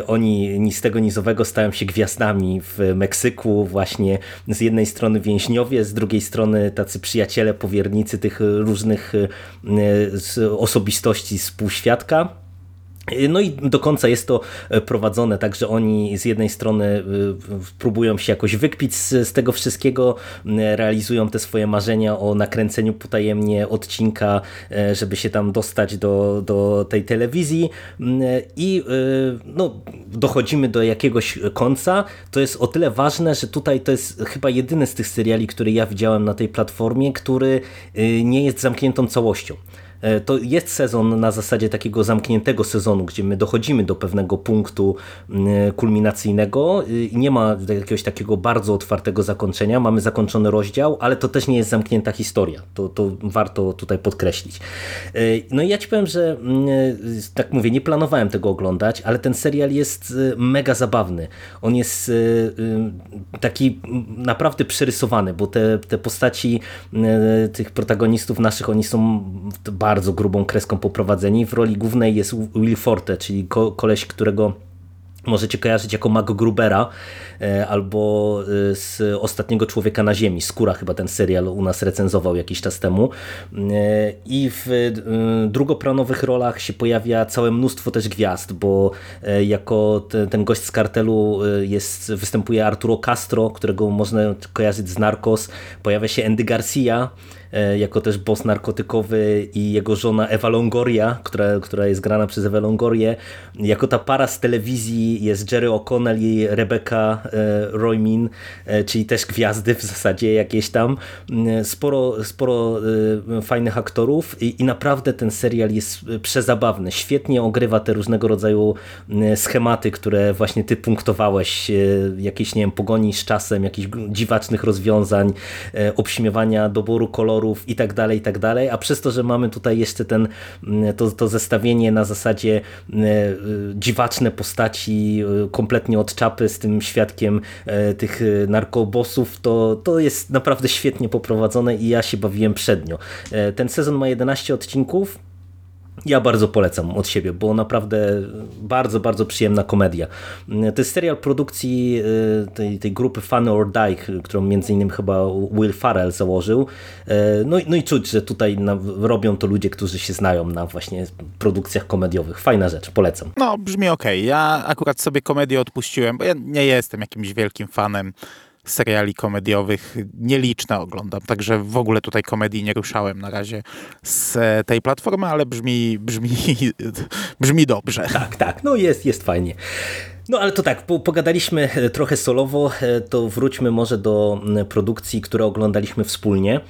oni ni z tego nizowego stają się gwiazdami w Meksyku, właśnie z jednej strony więźniowie, z drugiej strony tacy przyjaciele, powiernicy tych różnych z- osobistości z półświadka. No i do końca jest to e, prowadzone tak, że oni z jednej strony e, próbują się jakoś wykpić z, z, tego wszystkiego, realizują te swoje marzenia o nakręceniu potajemnie odcinka, e, żeby się tam dostać do, do tej telewizji i no, dochodzimy do jakiegoś końca. To jest o tyle ważne, że tutaj to jest chyba jedyny z tych seriali, który ja widziałem na tej platformie, który nie jest zamkniętą całością. E, to jest sezon na zasadzie takiego zamkniętego sezonu, gdzie my dochodzimy do pewnego punktu mm, kulminacyjnego i nie ma jakiegoś takiego bardzo otwartego zakończenia. Mamy zakończony rozdział, ale to też nie jest zamknięta historia. To, to warto tutaj podkreślić. E, no i ja ci powiem, że mm, tak mówię, nie planowałem tego oglądać, ale ten serial jest e, mega zabawny. On jest taki naprawdę przerysowany, bo te, te postaci tych protagonistów naszych, oni są bardzo bardzo grubą kreską poprowadzeni. W roli głównej jest Will Forte, czyli ko koleś, którego możecie kojarzyć jako Mago Grubera e, albo e, z Ostatniego Człowieka na Ziemi. Skóra chyba ten serial u nas recenzował jakiś czas temu. E, I w drugoplanowych rolach się pojawia całe mnóstwo też gwiazd, bo jako ten gość z kartelu jest, występuje Arturo Castro, którego można kojarzyć z Narcos. Pojawia się Andy Garcia, jako też boss narkotykowy i jego żona Ewa Longoria, która, która jest grana przez Ewę Longorię. Jako ta para z telewizji jest Jerry O'Connell i Rebecca e, Roymin, e, czyli też gwiazdy w zasadzie jakieś tam. Sporo, sporo fajnych aktorów i, i naprawdę ten serial jest przezabawny. Świetnie ogrywa te różnego rodzaju schematy, które właśnie ty punktowałeś. Jakieś, nie wiem, pogoni z czasem, jakichś dziwacznych rozwiązań, obśmiewania doboru kolorów i tak dalej, i tak dalej, a przez to, że mamy tutaj jeszcze ten, mm, to, to zestawienie na zasadzie mm, e, dziwaczne postaci e, kompletnie od czapy z tym świadkiem e, tych narkobosów, to, to jest naprawdę świetnie poprowadzone i ja się bawiłem przednio. Ten sezon ma 11 odcinków, ja bardzo polecam od siebie, bo naprawdę bardzo, bardzo przyjemna komedia. To jest serial produkcji y, tej, tej grupy Funny or Die, którą między innymi chyba Will Farrell założył. Y, no, no i czuć, że tutaj robią to ludzie, którzy się znają na właśnie produkcjach komediowych. Fajna rzecz, polecam. No, brzmi ok. Ja akurat sobie komedię odpuściłem, bo ja nie jestem jakimś wielkim fanem seriali komediowych nieliczne oglądam, także w ogóle tutaj komedii nie ruszałem na razie z tej platformy, ale brzmi, brzmi, brzmi dobrze. Tak, tak, no jest, jest fajnie. No ale to tak, pogadaliśmy trochę solowo, to wróćmy może do produkcji, które oglądaliśmy wspólnie.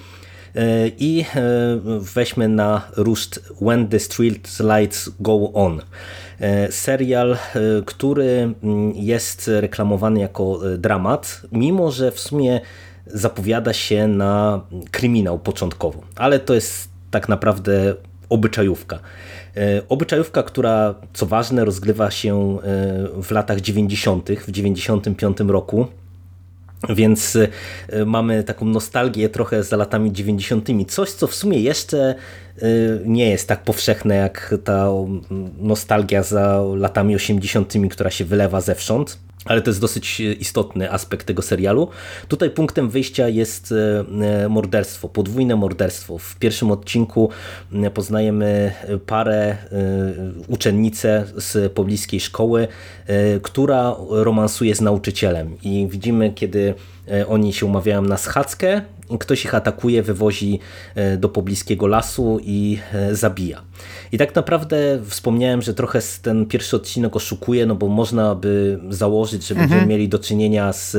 E, I e, weźmy na ruszt When the Street Lights Go On. E, serial, który mm, jest reklamowany jako dramat, mimo że w sumie zapowiada się na kryminał początkowo, ale to jest tak naprawdę obyczajówka. Obyczajówka, która co ważne rozgrywa się w latach 90., w 95 roku więc y, mamy taką nostalgię trochę za latami 90. Coś, co w sumie jeszcze y, nie jest tak powszechne jak ta nostalgia za latami 80., która się wylewa zewsząd ale to jest dosyć e, istotny aspekt tego serialu. Tutaj punktem wyjścia jest e, e, morderstwo, podwójne morderstwo. W pierwszym odcinku poznajemy parę, uczennicę z pobliskiej szkoły, która romansuje z nauczycielem i widzimy, kiedy oni się umawiają na schadzkę, ktoś ich atakuje, wywozi do pobliskiego lasu i zabija. I tak naprawdę wspomniałem, że trochę ten pierwszy odcinek oszukuje, no bo można by założyć, że będziemy mhm. mieli do czynienia z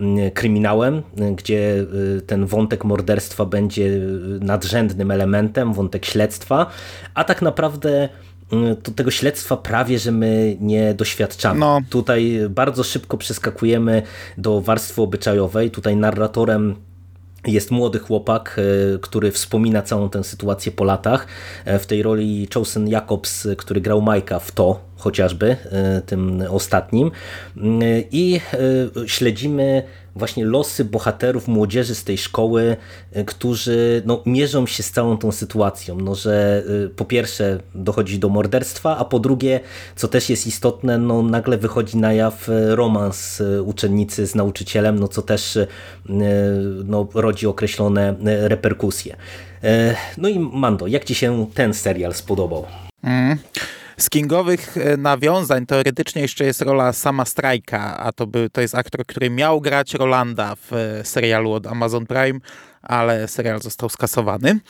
mm, kryminałem, gdzie y, ten wątek morderstwa będzie nadrzędnym elementem, wątek śledztwa, a tak naprawdę to tego śledztwa prawie, że my nie doświadczamy. No. Tutaj bardzo szybko przeskakujemy do warstwy obyczajowej. Tutaj narratorem jest młody chłopak, e, który wspomina całą tę sytuację po latach. E, w tej roli Chosen Jacobs, który grał Majka w to, chociażby e, tym ostatnim. I śledzimy właśnie losy bohaterów, młodzieży z tej szkoły, y, którzy no, mierzą się z całą tą sytuacją, no, że y, po pierwsze dochodzi do morderstwa, a po drugie, co też jest istotne, no, nagle wychodzi na jaw y, romans uczennicy z nauczycielem, no, co też no, rodzi określone reperkusje. No i Mando, jak Ci się ten serial spodobał? Mm. Z kingowych e, nawiązań teoretycznie jeszcze jest rola sama Strajka, a to, by, to jest aktor, który miał grać Rolanda w e, serialu od Amazon Prime, ale serial został skasowany.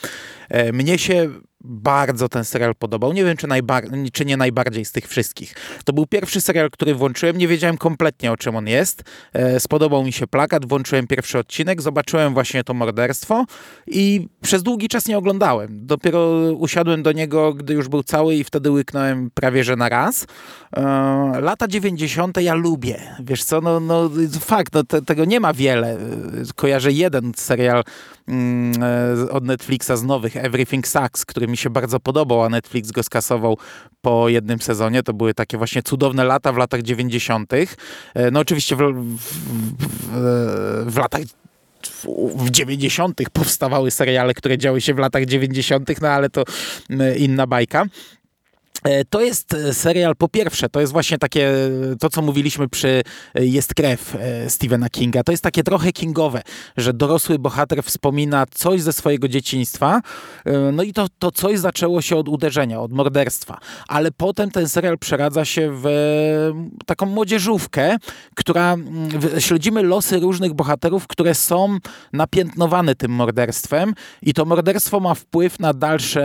E, mnie się bardzo ten serial podobał. Nie wiem, czy, najbar- czy nie najbardziej z tych wszystkich. To był pierwszy serial, który włączyłem. Nie wiedziałem kompletnie, o czym on jest. E, spodobał mi się plakat, włączyłem pierwszy odcinek, zobaczyłem właśnie to morderstwo i przez długi czas nie oglądałem. Dopiero usiadłem do niego, gdy już był cały i wtedy łyknąłem prawie, że na raz. E, lata 90. ja lubię. Wiesz co, no, no fakt, no, te, tego nie ma wiele. Kojarzę jeden serial mm, od Netflixa z nowych, Everything Sucks, który mi się bardzo podobał, a Netflix go skasował po jednym sezonie. To były takie właśnie cudowne lata w latach 90. E, no oczywiście w, w, w, w latach w 90. powstawały seriale, które działy się w latach 90., no ale to inna bajka. E, to jest e, serial, po pierwsze, to jest właśnie takie, to co mówiliśmy przy e, Jest krew Stephena Kinga. To jest takie trochę kingowe, że dorosły bohater wspomina coś ze swojego dzieciństwa, no i to, to coś zaczęło się od uderzenia, od morderstwa. Ale potem ten serial przeradza się w taką młodzieżówkę, która śledzimy losy różnych bohaterów, które są napiętnowane tym morderstwem i to morderstwo ma wpływ na dalsze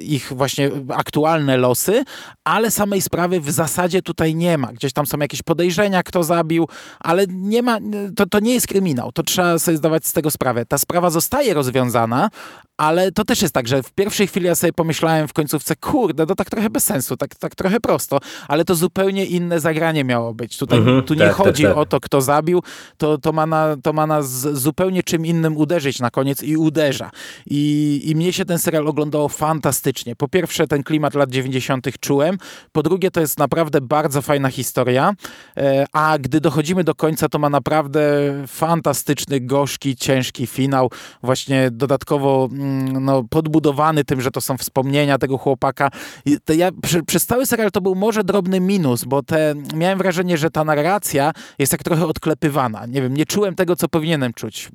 ich właśnie aktualne losy, ale samej sprawy w zasadzie tutaj nie ma. Gdzieś tam są jakieś podejrzenia, kto zabił, ale nie ma, to, to nie jest kryminał. To trzeba sobie zdawać z tego sprawę. Ta sprawa zostaje rozwiązana, ale to też jest tak, że w pierwszej chwili ja sobie pomyślałem w końcówce, kurde, to tak trochę bez sensu, tak, tak trochę prosto, ale to zupełnie inne zagranie miało być. Tutaj mhm, tu nie tak, tak chodzi tak, tak. o to, kto zabił, to, to, ma na, to ma nas zupełnie czym innym uderzyć na koniec i uderza. I, I mnie się ten serial oglądało fantastycznie. Po pierwsze ten klimat lat 90. czułem, po drugie to jest naprawdę bardzo fajna historia, e, a gdy dochodzimy do końca, to ma naprawdę fantastyczny, gorzki, ciężki finał, właśnie dodatkowo mm, no, podbudowany tym, że to są wspomnienia tego chłopaka. ja, przy, przez cały serial to był może drobny minus, bo te, miałem wrażenie, że ta narracja jest tak trochę odklepywana. Nie wiem, nie czułem tego, co powinienem czuć.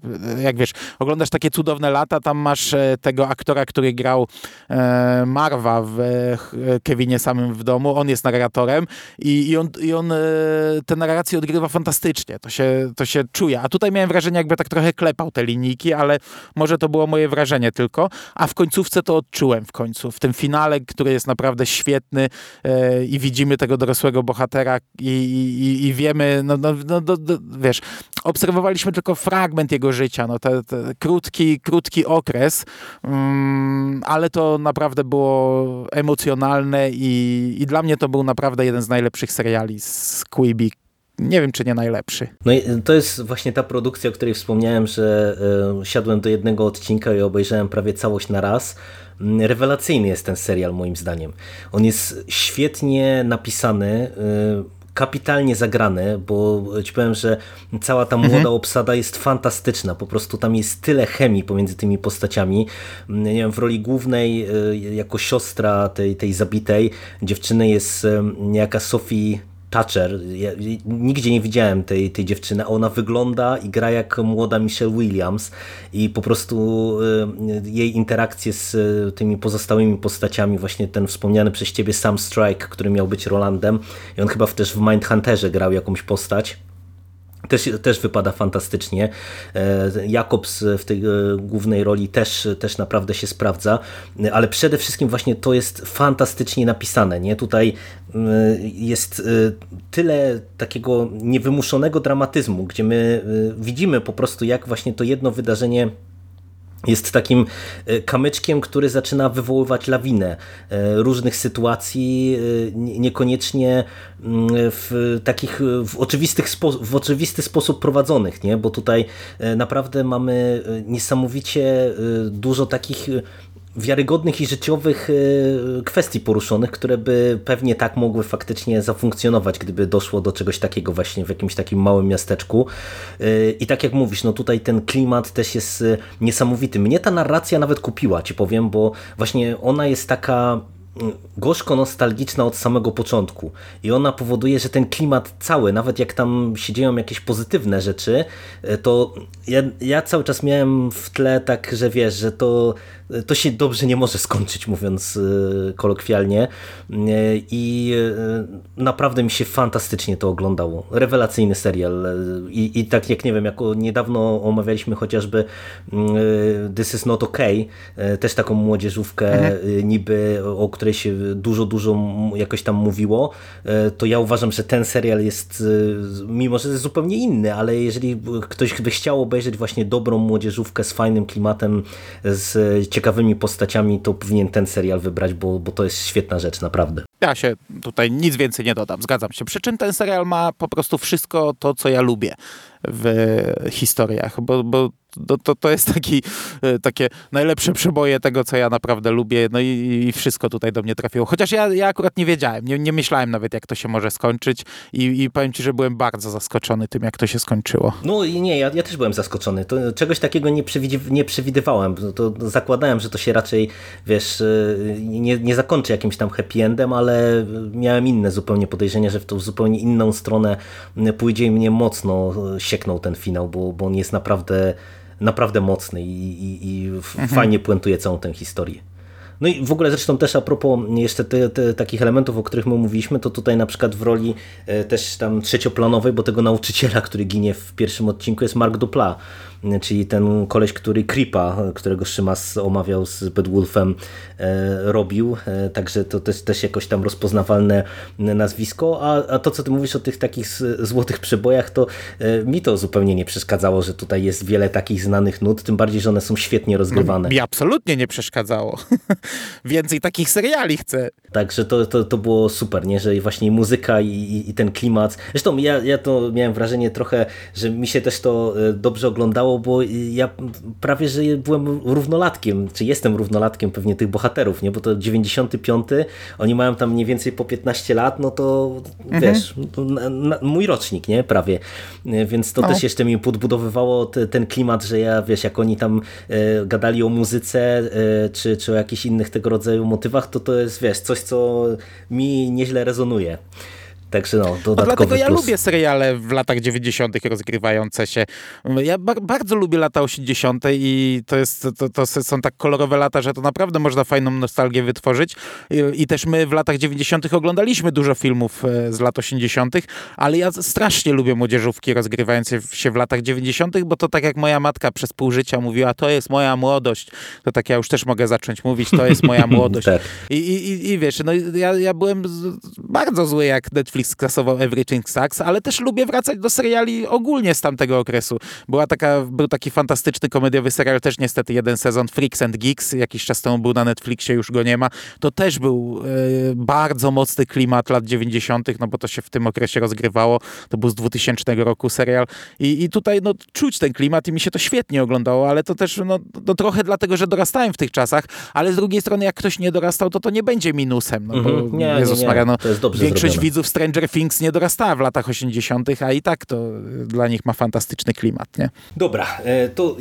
Jak wiesz, oglądasz takie cudowne lata, tam masz e, tego aktora, który grał e, Marwa w e, Kevinie samym w domu, on jest narratorem i, i on, i on e, tę narrację odgrywa fantastycznie. To się, to się czuje. A tutaj miałem wrażenie, jakby tak trochę klepał te linijki, ale może to było moje wrażenie tylko, a w końcówce to odczułem w końcu. W tym finale, który jest naprawdę świetny e, i widzimy tego dorosłego bohatera i, i, i wiemy, no, no, no, no, wiesz, obserwowaliśmy tylko fragment jego życia, no, krótki, krótki okres, mm, ale to naprawdę było emocjonalne i, i dla mnie to był naprawdę jeden z najlepszych seriali z Quibi, nie wiem, czy nie najlepszy. No i to jest właśnie ta produkcja, o której wspomniałem, że y, siadłem do jednego odcinka i obejrzałem prawie całość na raz. Mm, rewelacyjny jest ten serial moim zdaniem. On jest świetnie napisany, y, kapitalnie zagrany, bo ci powiem, że cała ta młoda mhm. obsada jest fantastyczna. Po prostu tam jest tyle chemii pomiędzy tymi postaciami. Nie wiem, w roli głównej jako siostra tej, tej zabitej dziewczyny jest niejaka Sophie Thatcher. Ja nigdzie nie widziałem tej, tej dziewczyny. Ona wygląda i gra jak młoda Michelle Williams i po prostu y, jej interakcje z y, tymi pozostałymi postaciami, właśnie ten wspomniany przez ciebie Sam Strike, który miał być Rolandem i on chyba też w Mindhunterze grał jakąś postać też, też wypada fantastycznie. E, Jakobs w tej e, głównej roli też, też naprawdę się sprawdza, ale przede wszystkim właśnie to jest fantastycznie napisane. Nie? Tutaj e, jest tyle takiego niewymuszonego dramatyzmu, gdzie my widzimy po prostu jak właśnie to jedno wydarzenie jest takim e, kamyczkiem, który zaczyna wywoływać lawinę e, różnych sytuacji, e, niekoniecznie mm, w takich w, oczywistych w oczywisty sposób prowadzonych, nie? bo tutaj naprawdę mamy niesamowicie dużo takich wiarygodnych i życiowych e, kwestii poruszonych, które by pewnie tak mogły faktycznie zafunkcjonować, gdyby doszło do czegoś takiego właśnie w jakimś takim małym miasteczku. E, I tak jak mówisz, no tutaj ten klimat też jest e, niesamowity. Mnie ta narracja nawet kupiła, ci powiem, bo właśnie ona jest taka gorzko nostalgiczna od samego początku i ona powoduje, że ten klimat cały, nawet jak tam się dzieją jakieś pozytywne rzeczy, to ja, ja cały czas miałem w tle tak, że wiesz, że to, to się dobrze nie może skończyć, mówiąc e, kolokwialnie i naprawdę mi się fantastycznie to oglądało. Rewelacyjny serial i, i tak jak nie wiem, jako niedawno omawialiśmy chociażby This is not okay, też taką młodzieżówkę mhm. niby, o której się dużo, dużo jakoś tam mówiło, e, to ja uważam, że ten serial jest, e, mimo że jest zupełnie inny, ale jeżeli ktoś by chciał obejrzeć właśnie dobrą młodzieżówkę z fajnym klimatem, z ciekawymi postaciami, to powinien ten serial wybrać, bo, bo to jest świetna rzecz, naprawdę. Ja się tutaj nic więcej nie dodam, zgadzam się. Przy czym ten serial ma po prostu wszystko to, co ja lubię w historiach, bo, bo to, to, to jest taki, e, takie najlepsze przeboje tego, co ja naprawdę lubię, no i, i wszystko tutaj do mnie trafiło. Chociaż ja, ja akurat nie wiedziałem, nie, nie myślałem nawet, jak to się może skończyć i, i powiem ci, że byłem bardzo zaskoczony tym, jak to się skończyło. No i nie, ja, ja też byłem zaskoczony. To, czegoś takiego nie, nie przewidywałem. To, to zakładałem, że to się raczej, wiesz, e, nie, nie zakończy jakimś tam happy endem, ale miałem inne zupełnie podejrzenia, że w tą zupełnie inną stronę pójdzie i mnie mocno sieknął ten finał, bo, bo on jest naprawdę naprawdę mocny i, i, i mhm. fajnie puentuje całą tę historię. No i w ogóle zresztą też a propos jeszcze te, te, takich elementów, o których my mówiliśmy, to tutaj na przykład w roli e, też tam trzecioplanowej, bo tego nauczyciela, który ginie w pierwszym odcinku jest Mark Dupla, czyli ten koleś, który Creepa, którego Szymas omawiał z Bedwulfem, e, robił, e, także to też, też jakoś tam rozpoznawalne nazwisko, a, a to co ty mówisz o tych takich złotych przebojach, to e, mi to zupełnie nie przeszkadzało, że tutaj jest wiele takich znanych nut, tym bardziej, że one są świetnie rozgrywane. Mi absolutnie nie przeszkadzało. Więcej takich seriali chcę. Także to, to, to było super, nie? że właśnie muzyka i, i ten klimat. Zresztą ja, ja to miałem wrażenie trochę, że mi się też to dobrze oglądało, bo ja prawie, że byłem równolatkiem, czy jestem równolatkiem pewnie tych bohaterów, nie? bo to 95, oni mają tam mniej więcej po 15 lat, no to mhm. wiesz, to na, na, mój rocznik, nie? Prawie. Więc to no. też jeszcze mi podbudowywało te, ten klimat, że ja, wiesz, jak oni tam e, gadali o muzyce, e, czy, czy o jakichś innych tego rodzaju motywach, to to jest, wiesz, coś, co mi nieźle rezonuje. Także no, dodatkowy Dlatego ja plus. lubię seriale w latach 90. rozgrywające się. Ja bardzo lubię lata 80. i to, jest, to, to są tak kolorowe lata, że to naprawdę można fajną nostalgię wytworzyć. I, I, też my w latach 90. oglądaliśmy dużo filmów e, z lat 80., ale ja strasznie lubię młodzieżówki rozgrywające się w latach 90., bo to tak jak moja matka przez pół życia mówiła, to jest moja młodość, to tak ja już też mogę zacząć mówić, to jest moja młodość. tak. I, i, I wiesz, no ja, ja byłem bardzo zły, jak Netflix Netflix skasował Everything Sucks, ale też lubię wracać do seriali ogólnie z tamtego okresu. Była taka, był taki fantastyczny komediowy serial, też niestety jeden sezon, Freaks and Geeks, jakiś czas temu był na Netflixie, już go nie ma. To też był e, bardzo mocny klimat lat 90., no bo to się w tym okresie rozgrywało. To był z 2000 roku serial i, i tutaj no, czuć ten klimat i mi się to świetnie oglądało, ale to też no, no, trochę dlatego, że dorastałem w tych czasach, ale z drugiej strony jak ktoś nie dorastał, to to nie będzie minusem, no, bo mm -hmm. nie, Jezus nie, nie. Maria, no, większość zrobione. widzów Stranger Stranger Things nie dorastała w latach 80., a i tak to dla nich ma fantastyczny klimat, nie? Dobra, e, to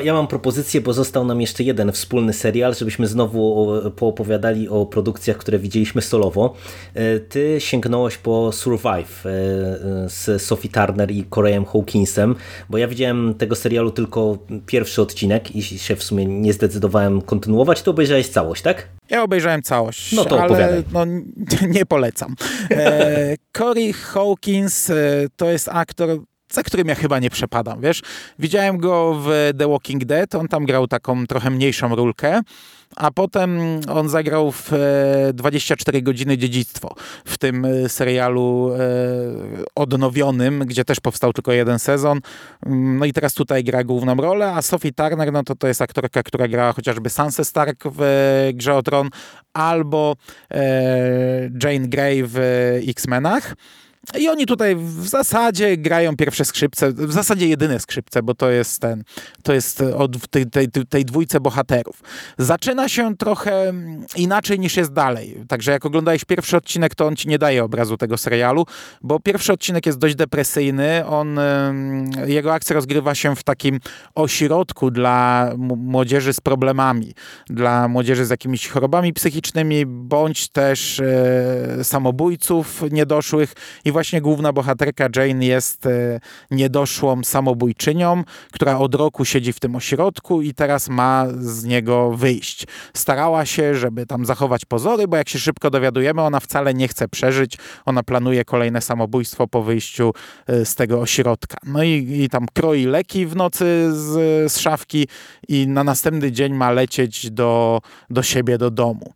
e, ja mam propozycję, bo został nam jeszcze jeden wspólny serial, żebyśmy znowu poopowiadali o produkcjach, które widzieliśmy solowo. E, ty sięgnąłeś po Survive z Sophie Turner i Koreem Hawkinsem, bo ja widziałem tego serialu tylko pierwszy odcinek i się w sumie nie zdecydowałem kontynuować, to obejrzałeś całość, tak? Ja obejrzałem całość, no to ale no, nie polecam. E, Corey Hawkins e, to jest aktor, za którym ja chyba nie przepadam, wiesz. Widziałem go w The Walking Dead, on tam grał taką trochę mniejszą rulkę, a potem on zagrał w 24 e, godziny dziedzictwo w tym e, serialu e, odnowionym, gdzie też powstał tylko jeden sezon. Mm, no i teraz tutaj gra główną rolę, a Sophie Turner, no to to jest aktorka, która grała chociażby Sansa Stark w Grze o Tron albo Jane Grey w X-Menach. I oni tutaj w zasadzie grają pierwsze skrzypce, w zasadzie jedyne skrzypce, bo to jest ten, to jest od tej, tej, tej dwójce bohaterów. Zaczyna się trochę inaczej niż jest dalej. Także jak oglądałeś pierwszy odcinek, to on ci nie daje obrazu tego serialu, bo pierwszy odcinek jest dość depresyjny. On, jego akcja rozgrywa się w takim ośrodku dla młodzieży z problemami, dla młodzieży z jakimiś chorobami psychicznymi, bądź też e, samobójców niedoszłych i właśnie główna bohaterka Jane jest e, niedoszłą samobójczynią, która od roku siedzi w tym ośrodku i teraz ma z niego wyjść. Starała się, żeby tam zachować pozory, bo jak się szybko dowiadujemy, ona wcale nie chce przeżyć. Ona planuje kolejne samobójstwo po wyjściu e, z tego ośrodka. No i, i tam kroi leki w nocy z, z szafki i na następny dzień ma lecieć do, do siebie do domu.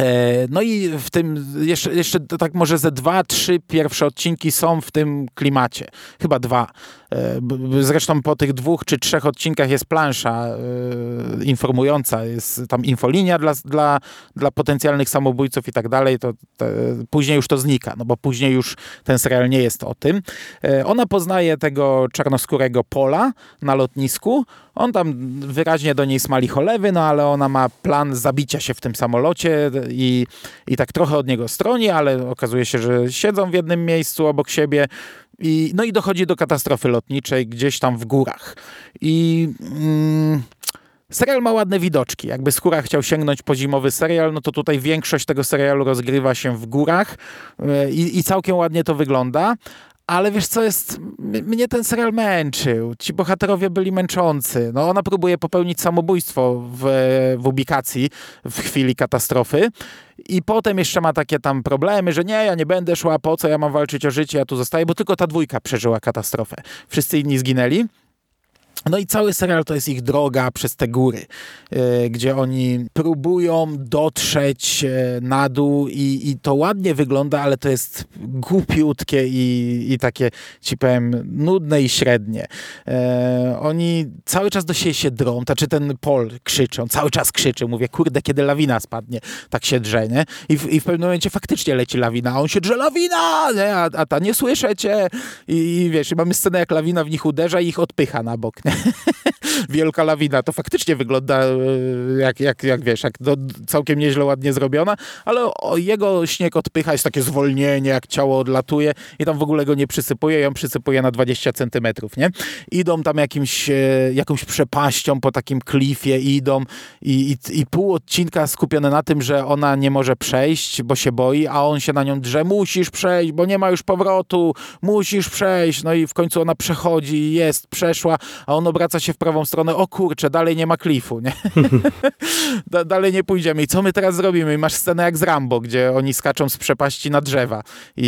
E, no i w tym jeszcze, jeszcze tak może ze dwa, trzy pierwsze odcinki są w tym klimacie. Chyba dwa. E, zresztą po tych dwóch czy trzech odcinkach jest plansza e, informująca, jest tam infolinia dla, dla, dla potencjalnych samobójców i tak dalej. To, to, później już to znika, no bo później już ten serial nie jest o tym. Ona poznaje tego czarnoskórego Pola na lotnisku. On tam wyraźnie do niej smali cholewy, no ale ona ma plan zabicia się w tym samolocie i, i tak trochę od niego stroni, ale okazuje się, że siedzą w jednym miejscu obok siebie. I, no i dochodzi do katastrofy lotniczej gdzieś tam w górach. I mm, serial ma ładne widoczki. Jakby Skóra chciał sięgnąć po zimowy serial, no to tutaj większość tego serialu rozgrywa się w górach e, i, i całkiem ładnie to wygląda. Ale wiesz co jest, mnie ten serial męczył. Ci bohaterowie byli męczący. No ona próbuje popełnić samobójstwo w, w ubikacji w chwili katastrofy. I potem jeszcze ma takie tam problemy, że nie, ja nie będę szła, po co ja mam walczyć o życie, ja tu zostaję, bo tylko ta dwójka przeżyła katastrofę. Wszyscy inni zginęli. No i cały serial to jest ich droga przez te góry, e, gdzie oni próbują dotrzeć e, na dół i, i to ładnie wygląda, ale to jest głupiutkie i, i takie, ci powiem, nudne i średnie. E, oni cały czas do siebie się drą, znaczy ten Pol krzyczą, cały czas krzyczy, mówię, kurde, kiedy lawina spadnie, tak się drze, nie? I w, i w pewnym momencie faktycznie leci lawina, a on się drze, lawina, nie? A, a ta, nie słyszę cię. I, i wiesz, i mamy scenę, jak lawina w nich uderza i ich odpycha na bok, nie? wielka lawina. To faktycznie wygląda e, jak, jak, jak wiesz, jak do, całkiem nieźle ładnie zrobiona, ale jego śnieg odpycha, jest takie zwolnienie, jak ciało odlatuje i tam w ogóle go nie przysypuje, ją przysypuje na 20 centymetrów, nie? Idą tam jakimś, e, jakąś przepaścią po takim klifie, idą i, i, i pół odcinka skupione na tym, że ona nie może przejść, bo się boi, a on się na nią drze, musisz przejść, bo nie ma już powrotu, musisz przejść, no i w końcu ona przechodzi, jest, przeszła, a on obraca się w prawą stronę, o kurczę, dalej nie ma klifu, nie? dalej nie pójdziemy. I co my teraz zrobimy? I masz scenę jak z Rambo, gdzie oni skaczą z przepaści na drzewa i,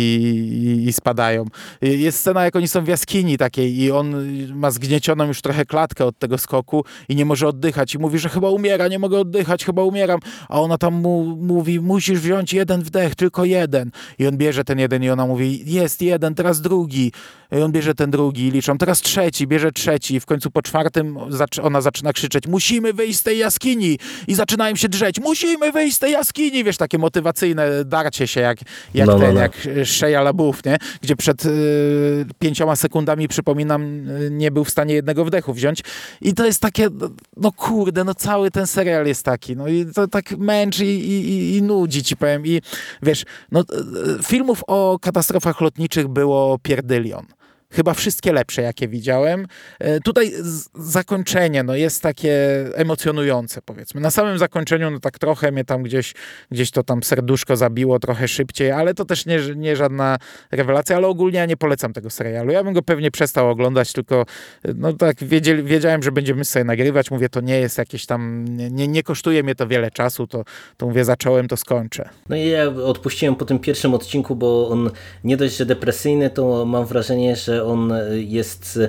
i, i spadają. Jest scena, jak oni są w jaskini takiej i on ma zgniecioną już trochę klatkę od tego skoku i nie może oddychać i mówi, że chyba umiera, nie mogę oddychać, chyba umieram. A ona tam mu mówi, musisz wziąć jeden wdech, tylko jeden. I on bierze ten jeden i ona mówi, jest jeden, teraz drugi. I on bierze ten drugi, liczą, teraz trzeci, bierze trzeci i w końcu po czwartym ona zaczyna krzyczeć, musimy wyjść z tej jaskini! I zaczynają się drzeć, musimy wyjść z tej jaskini, wiesz, takie motywacyjne darcie się jak, jak no, ten, no, no. jak Shea LaBeouf, nie? Gdzie przed y, pięcioma sekundami, przypominam, y, nie był w stanie jednego wdechu wziąć. I to jest takie, no, no kurde, no cały ten serial jest taki, no i to tak męczy i, i, i nudzi, ci powiem. I wiesz, no y, filmów o katastrofach lotniczych było pierdylion chyba wszystkie lepsze, jakie widziałem. E, tutaj zakończenie no, jest takie emocjonujące, powiedzmy. Na samym zakończeniu no, tak trochę mnie tam gdzieś, gdzieś to tam serduszko zabiło trochę szybciej, ale to też nie, nie żadna rewelacja, ale ogólnie ja nie polecam tego serialu. Ja bym go pewnie przestał oglądać, tylko e, no tak wiedzieli, wiedziałem, że będziemy sobie nagrywać. Mówię, to nie jest jakieś tam, nie, nie kosztuje mnie to wiele czasu, to, to mówię, zacząłem, to skończę. No i ja odpuściłem po tym pierwszym odcinku, bo on nie dość, że depresyjny, to mam wrażenie, że on jest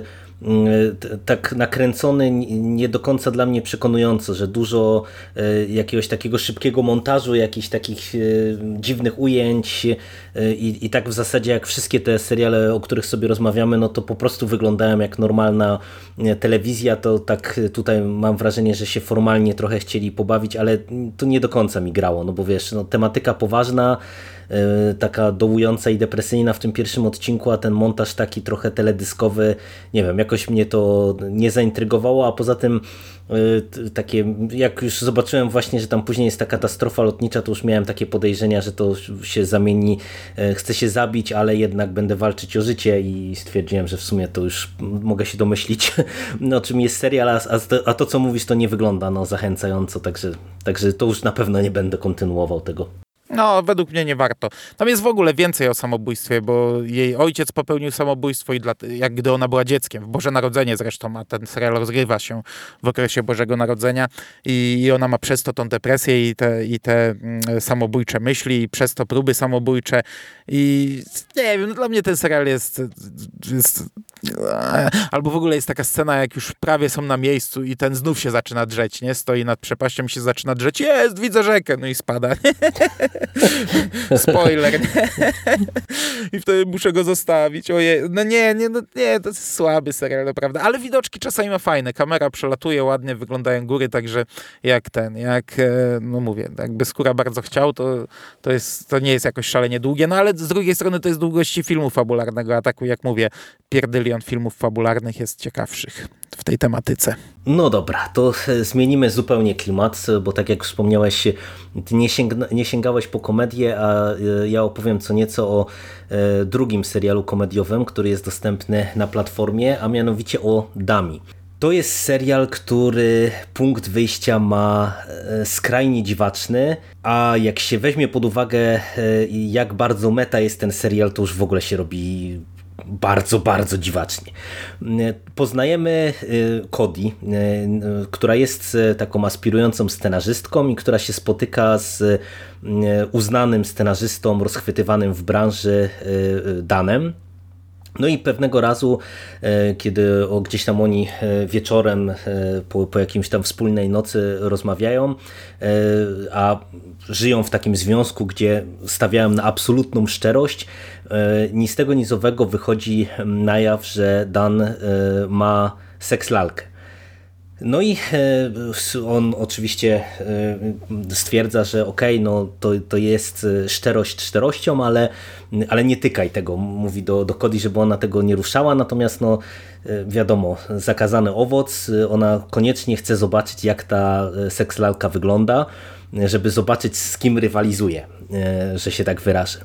tak nakręcony nie do końca dla mnie przekonująco, że dużo jakiegoś takiego szybkiego montażu, jakichś takich dziwnych ujęć i, i tak w zasadzie jak wszystkie te seriale, o których sobie rozmawiamy, no to po prostu wyglądają jak normalna telewizja, to tak tutaj mam wrażenie, że się formalnie trochę chcieli pobawić, ale to nie do końca mi grało, no bo wiesz, no, tematyka poważna, taka dołująca i depresyjna w tym pierwszym odcinku, a ten montaż taki trochę teledyskowy, nie wiem, jakoś mnie to nie zaintrygowało, a poza tym yy, takie, jak już zobaczyłem właśnie, że tam później jest ta katastrofa lotnicza, to już miałem takie podejrzenia, że to się zamieni, yy, chcę się zabić, ale jednak będę walczyć o życie i stwierdziłem, że w sumie to już mogę się domyślić, no czym jest serial, a, a to co mówisz to nie wygląda no, zachęcająco, także, także to już na pewno nie będę kontynuował tego. No, według mnie nie warto. Tam jest w ogóle więcej o samobójstwie, bo jej ojciec popełnił samobójstwo i dla, jak gdy ona była dzieckiem. W Boże Narodzenie zresztą, a ten serial rozgrywa się w okresie Bożego Narodzenia i, i ona ma przez to tą depresję i te, i te mm, samobójcze myśli i przez to próby samobójcze i nie wiem, dla mnie ten serial jest, jest albo w ogóle jest taka scena, jak już prawie są na miejscu i ten znów się zaczyna drzeć, nie? Stoi nad przepaścią i się zaczyna drzeć. Jest, widzę rzekę. No i spada. Spoiler. I wtedy muszę go zostawić. Oje, no nie, nie, no nie, to jest słaby serial, naprawdę. Ale widoczki czasami ma fajne. Kamera przelatuje, ładnie wyglądają góry, także jak ten, jak, e, no mówię, jakby Skóra bardzo chciał, to, to, jest, to nie jest jakoś szalenie długie, no ale z drugiej strony to jest długości filmu fabularnego, a tak jak mówię, pierdylion filmów fabularnych jest ciekawszych w tej tematyce. No dobra, to e, zmienimy zupełnie klimat, bo tak jak wspomniałeś, ty nie, sięgna, nie sięgałeś po komedię, a e, ja opowiem co nieco o e, drugim serialu komediowym, który jest dostępny na platformie, a mianowicie o Dami. To jest serial, który punkt wyjścia ma skrajnie dziwaczny, a jak się weźmie pod uwagę, jak bardzo meta jest ten serial, to już w ogóle się robi bardzo, bardzo dziwacznie. Poznajemy y, Cody, y, która jest y, taką aspirującą scenarzystką i która się spotyka z uznanym scenarzystą rozchwytywanym w branży Danem. No i pewnego razu, kiedy gdzieś tam oni wieczorem po, po jakimś tam wspólnej nocy rozmawiają, a żyją w takim związku, gdzie stawiają na absolutną szczerość, E, ni z tego nizowego wychodzi na jaw, że Dan e, ma seks lalkę. No i e, on oczywiście stwierdza, że okej, okay, no to, to jest szczerość szczerością, ale, ale nie tykaj tego, mówi do, do Cody, żeby ona tego nie ruszała, natomiast no wiadomo, zakazany owoc, ona koniecznie chce zobaczyć jak ta sekslalka wygląda, żeby zobaczyć z kim rywalizuje, że się tak wyrażę.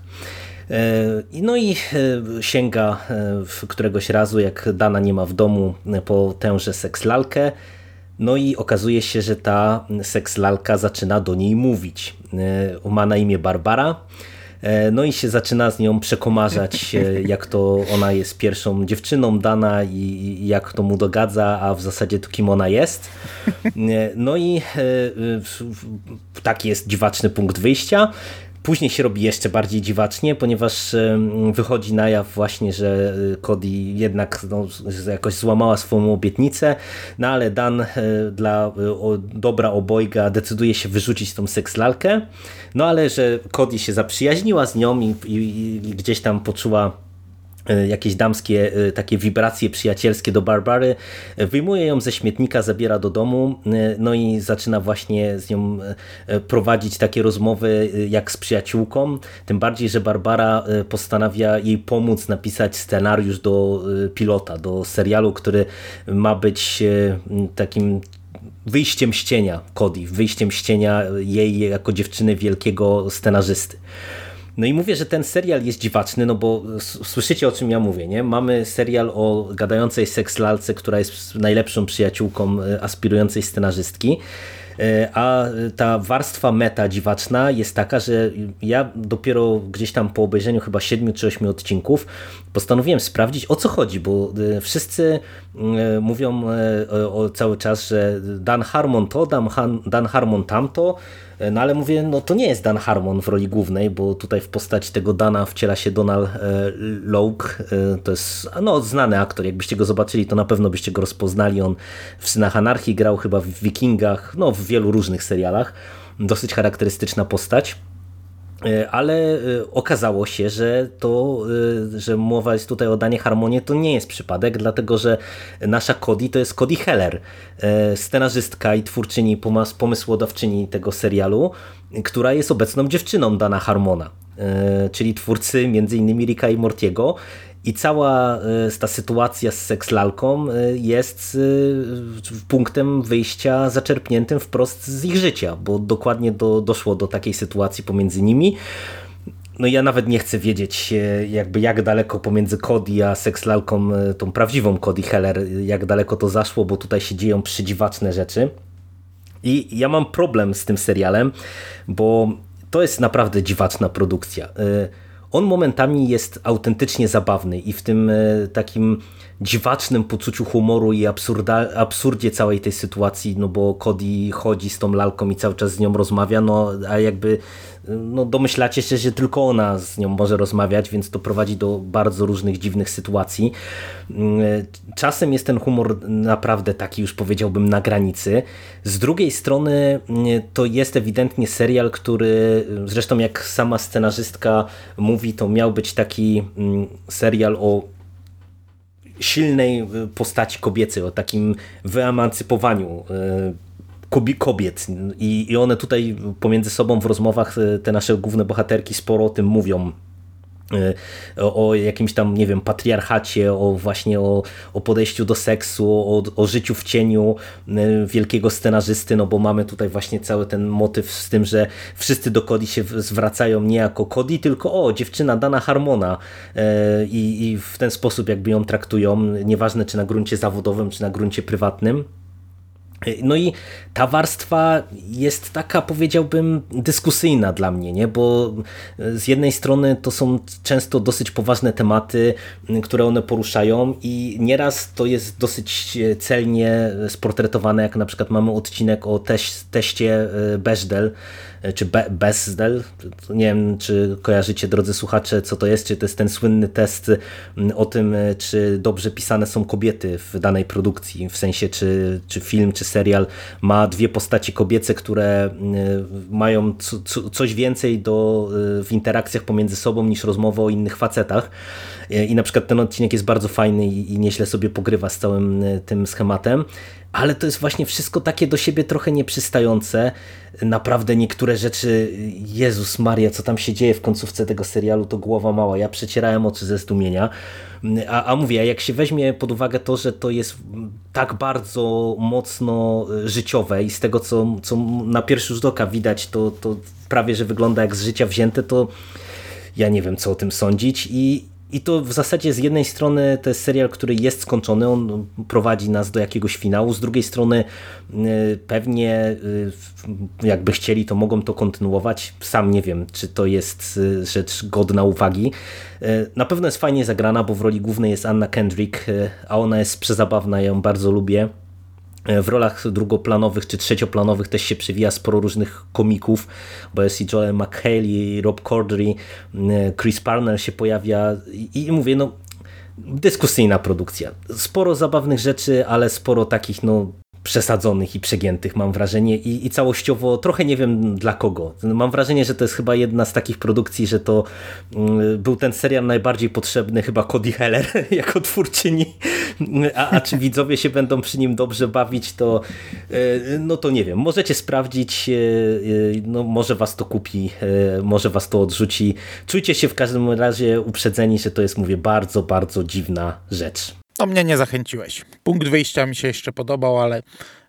E, no i e, sięga e, któregoś razu, jak Dana nie ma w domu, po tęże sekslalkę. No i okazuje się, że ta sekslalka zaczyna do niej mówić. Ma na imię Barbara. No i się zaczyna z nią przekomarzać, jak to ona jest pierwszą dziewczyną Dana i jak to mu dogadza, a w zasadzie to kim ona jest. No i taki jest dziwaczny punkt wyjścia. Później się robi jeszcze bardziej dziwacznie, ponieważ wychodzi na jaw właśnie, że y, Cody jednak no, jakoś złamała swoją obietnicę, no ale Dan y, dla y, dobra obojga decyduje się wyrzucić tą sekslalkę, no ale że Cody się zaprzyjaźniła z nią i, i, i gdzieś tam poczuła E, jakieś damskie e, takie wibracje przyjacielskie do Barbary, e, wyjmuje ją ze śmietnika, zabiera do domu, no i zaczyna właśnie z nią prowadzić takie rozmowy jak z przyjaciółką, tym bardziej, że Barbara postanawia jej pomóc napisać scenariusz do pilota, do serialu, który ma być takim wyjściem z cienia Cody, wyjściem z cienia jej jako dziewczyny wielkiego scenarzysty. No i mówię, że ten serial jest dziwaczny, no bo słyszycie o czym ja mówię, nie? Mamy serial o gadającej sekslalce, która jest najlepszą przyjaciółką e, aspirującej scenarzystki. E, a ta warstwa meta dziwaczna jest taka, że ja dopiero gdzieś tam po obejrzeniu chyba 7 czy 8 odcinków postanowiłem sprawdzić o co chodzi, bo e, wszyscy mówią cały czas, że Dan Harmon to, Dan Harmon tamto, No ale mówię, no to nie jest Dan Harmon w roli głównej, bo tutaj w postaci tego Dana wciela się Donald Logue. To jest no, znany aktor. Jakbyście go zobaczyli, to na pewno byście go rozpoznali. On w Synach Anarchii grał chyba w Wikingach, no w wielu różnych serialach. Dosyć charakterystyczna postać. E, ale e, okazało się, że to, e, że mowa jest tutaj o Danie Harmonie, to nie jest przypadek, dlatego że nasza Cody to jest Cody Heller, scenarzystka i twórczyni, pomysłodawczyni tego serialu, która jest obecną dziewczyną Dana Harmona, czyli twórcy m.in. Ricka i Mortiego i cała e, ta sytuacja z sekslalką e, jest e, punktem wyjścia zaczerpniętym wprost z ich życia, bo dokładnie do, doszło do takiej sytuacji pomiędzy nimi. No ja nawet nie chcę wiedzieć jakby jak daleko pomiędzy Cody a sekslalką, tą prawdziwą Cody Heller, jak daleko to zaszło, bo tutaj się dzieją przydziwaczne rzeczy. I ja mam problem z tym serialem, bo to jest naprawdę dziwaczna produkcja on momentami jest autentycznie zabawny i w tym e, takim dziwacznym poczuciu humoru i absurda, absurdzie całej tej sytuacji, no bo Cody chodzi z tą lalką i cały czas z nią rozmawia, no a jakby no domyślacie się, że tylko ona z nią może rozmawiać, więc to prowadzi do bardzo różnych dziwnych sytuacji. Mm, czasem jest ten humor naprawdę taki, już powiedziałbym, na granicy. Z drugiej strony mm, to jest ewidentnie serial, który zresztą jak sama scenarzystka mówi, to miał być taki mm, serial o silnej postaci kobiecej, o takim wyemancypowaniu kobiet. I, one tutaj pomiędzy sobą w rozmowach, e, te nasze główne bohaterki sporo o tym mówią. e, o, o, jakimś tam, nie wiem, patriarchacie, o właśnie o, o podejściu do seksu, o, o, życiu w cieniu e, wielkiego scenarzysty, no bo mamy tutaj właśnie cały ten motyw z tym, że wszyscy do Cody się zwracają nie jako Cody, tylko o, dziewczyna Dana Harmona i, i w ten sposób jakby ją traktują, nieważne czy na gruncie zawodowym, czy na gruncie prywatnym. No i ta warstwa jest taka, powiedziałbym, dyskusyjna dla mnie, nie? bo z jednej strony to są często dosyć poważne tematy, które one poruszają i nieraz to jest dosyć celnie sportretowane, jak na przykład mamy odcinek o teś, teście e, Bechdel, E, czy Be Bezdel. Nie wiem, czy kojarzycie, drodzy słuchacze, co to jest, czy to jest ten słynny test o tym, e, czy dobrze pisane są kobiety w danej produkcji, w sensie, czy, czy film, czy serial ma dwie postaci kobiece, które mają co, coś więcej do, e, w interakcjach pomiędzy sobą niż rozmowa o innych facetach. I na przykład ten odcinek jest bardzo fajny i nieźle sobie pogrywa z całym tym schematem ale to jest właśnie wszystko takie do siebie trochę nieprzystające. Naprawdę niektóre rzeczy, Jezus Maria, co tam się dzieje w końcówce tego serialu, to głowa mała. Ja przecierałem oczy ze zdumienia. A, a mówię, jak się weźmie pod uwagę to, że to jest tak bardzo mocno e, życiowe i z tego, co, co na pierwszy rzut oka widać, to, to prawie, że wygląda jak z życia wzięte, to ja nie wiem, co o tym sądzić i, i to w zasadzie z jednej strony to jest serial, który jest skończony, on prowadzi nas do jakiegoś finału, z drugiej strony y, pewnie y, jakby chcieli, to mogą to kontynuować. Sam nie wiem, czy to jest y, rzecz godna uwagi. Na pewno jest fajnie zagrana, bo w roli głównej jest Anna Kendrick, a ona jest przezabawna, ja ją bardzo lubię. E, w rolach drugoplanowych czy trzecioplanowych też się przewija sporo różnych komików, bo jest i Joel McHale, i Rob Corddry, e, Chris Parnell się pojawia i, i mówię, no dyskusyjna produkcja. Sporo zabawnych rzeczy, ale sporo takich no przesadzonych i przegiętych, mam wrażenie, i, i całościowo trochę nie wiem dla kogo. Mam wrażenie, że to jest chyba jedna z takich produkcji, że to mm, był ten serial najbardziej potrzebny chyba Cody Heller jako twórczyni, a, a czy widzowie się będą przy nim dobrze bawić, to e, no to nie wiem. Możecie sprawdzić, e, no może was to kupi, może was to odrzuci. Czujcie się w każdym razie uprzedzeni, że to jest, mówię, bardzo, bardzo dziwna rzecz. No mnie nie zachęciłeś. Punkt wyjścia mi się jeszcze podobał, ale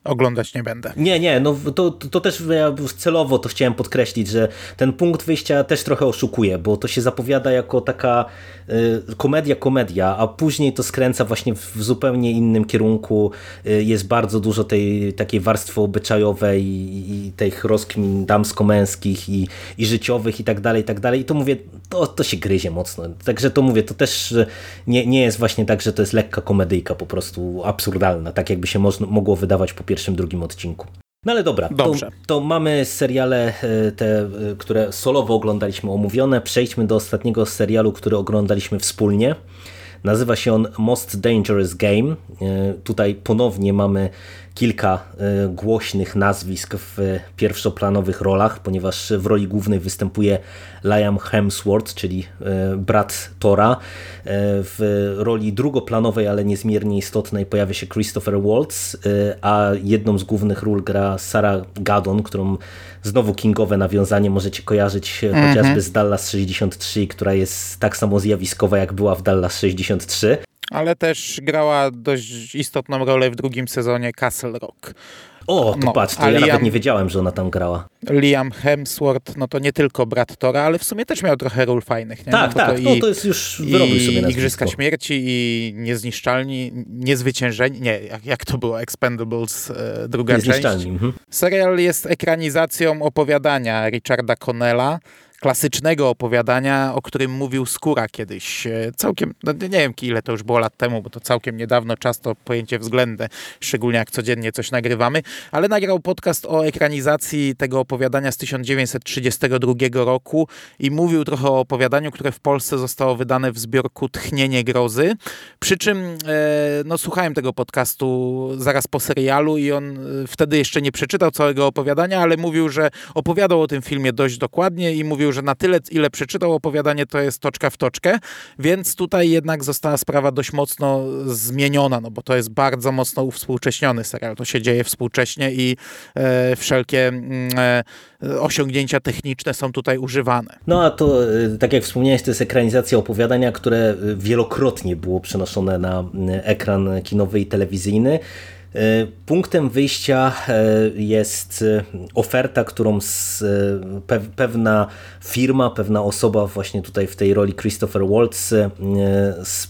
oglądać nie będę. Nie, nie, no to, to też ja celowo to chciałem podkreślić, że ten punkt wyjścia też trochę oszukuje, bo to się zapowiada jako taka y, komedia, komedia, a później to skręca właśnie w zupełnie innym kierunku. Y, jest bardzo dużo tej takiej warstwy obyczajowej i, i tych rozkmin damsko-męskich i, i życiowych i tak dalej, i tak dalej. I to mówię, to, to się gryzie mocno. Także to mówię, to też nie, nie jest właśnie tak, że to jest lekka komedyjka po prostu absurdalna, tak jakby się można, mogło wydawać po pierwszym, drugim odcinku. No ale dobra. To, to mamy seriale e, te, e, które solowo oglądaliśmy omówione. Przejdźmy do ostatniego serialu, który oglądaliśmy wspólnie. Nazywa się on Most Dangerous Game. E, Tutaj ponownie mamy kilka e, głośnych nazwisk w pierwszoplanowych rolach, ponieważ w roli głównej występuje Liam Hemsworth, czyli e, brat Tora. E, W roli drugoplanowej, ale niezmiernie istotnej pojawia się Christopher Waltz, a jedną z głównych ról gra Sarah Gadon, którą znowu kingowe nawiązanie możecie kojarzyć e, chociażby z Dallas 63, która jest tak samo zjawiskowa jak była w Dallas 63. Ale też grała dość istotną rolę w drugim sezonie Castle Rock. O, to No, patrz, to ja Liam- nawet nie wiedziałem, że ona tam grała. Liam Hemsworth, no to nie tylko brat Tora, ale w sumie też miał trochę ról fajnych. Nie? Tak, no, bo tak, no to jest już wyrobił sobie nazwisko. Igrzyska Śmierci i Niezniszczalni, Niezwyciężeni, nie, jak, jak to było, Expendables, e, druga część. Mhm. Serial jest ekranizacją opowiadania Richarda Connella, klasycznego opowiadania, o którym mówił Skóra kiedyś. E, Całkiem, no nie wiem ile to już było lat temu, bo to całkiem niedawno, czas to pojęcie względne, szczególnie jak codziennie coś nagrywamy, ale nagrał podcast o ekranizacji tego opowiadania z 1932 roku i mówił trochę o opowiadaniu, które w Polsce zostało wydane w zbiorku Tchnienie Grozy. Przy czym e, no, słuchałem tego podcastu zaraz po serialu i on e, wtedy jeszcze nie przeczytał całego opowiadania, ale mówił, że opowiadał o tym filmie dość dokładnie i mówił, że na tyle, ile przeczytał opowiadanie, to jest toczka w toczkę, więc tutaj jednak została sprawa dość mocno zmieniona, no bo to jest bardzo mocno uwspółcześniony serial. To się dzieje współcześnie i e, wszelkie mm, e, osiągnięcia techniczne są tutaj używane. No a to, y, tak jak wspomniałeś, to jest ekranizacja opowiadania, które y, wielokrotnie było przenoszone na y, ekran kinowy i telewizyjny. Y, Punktem wyjścia y, jest y, oferta, którą pewna firma, pewna osoba właśnie tutaj w tej roli Christopher Waltz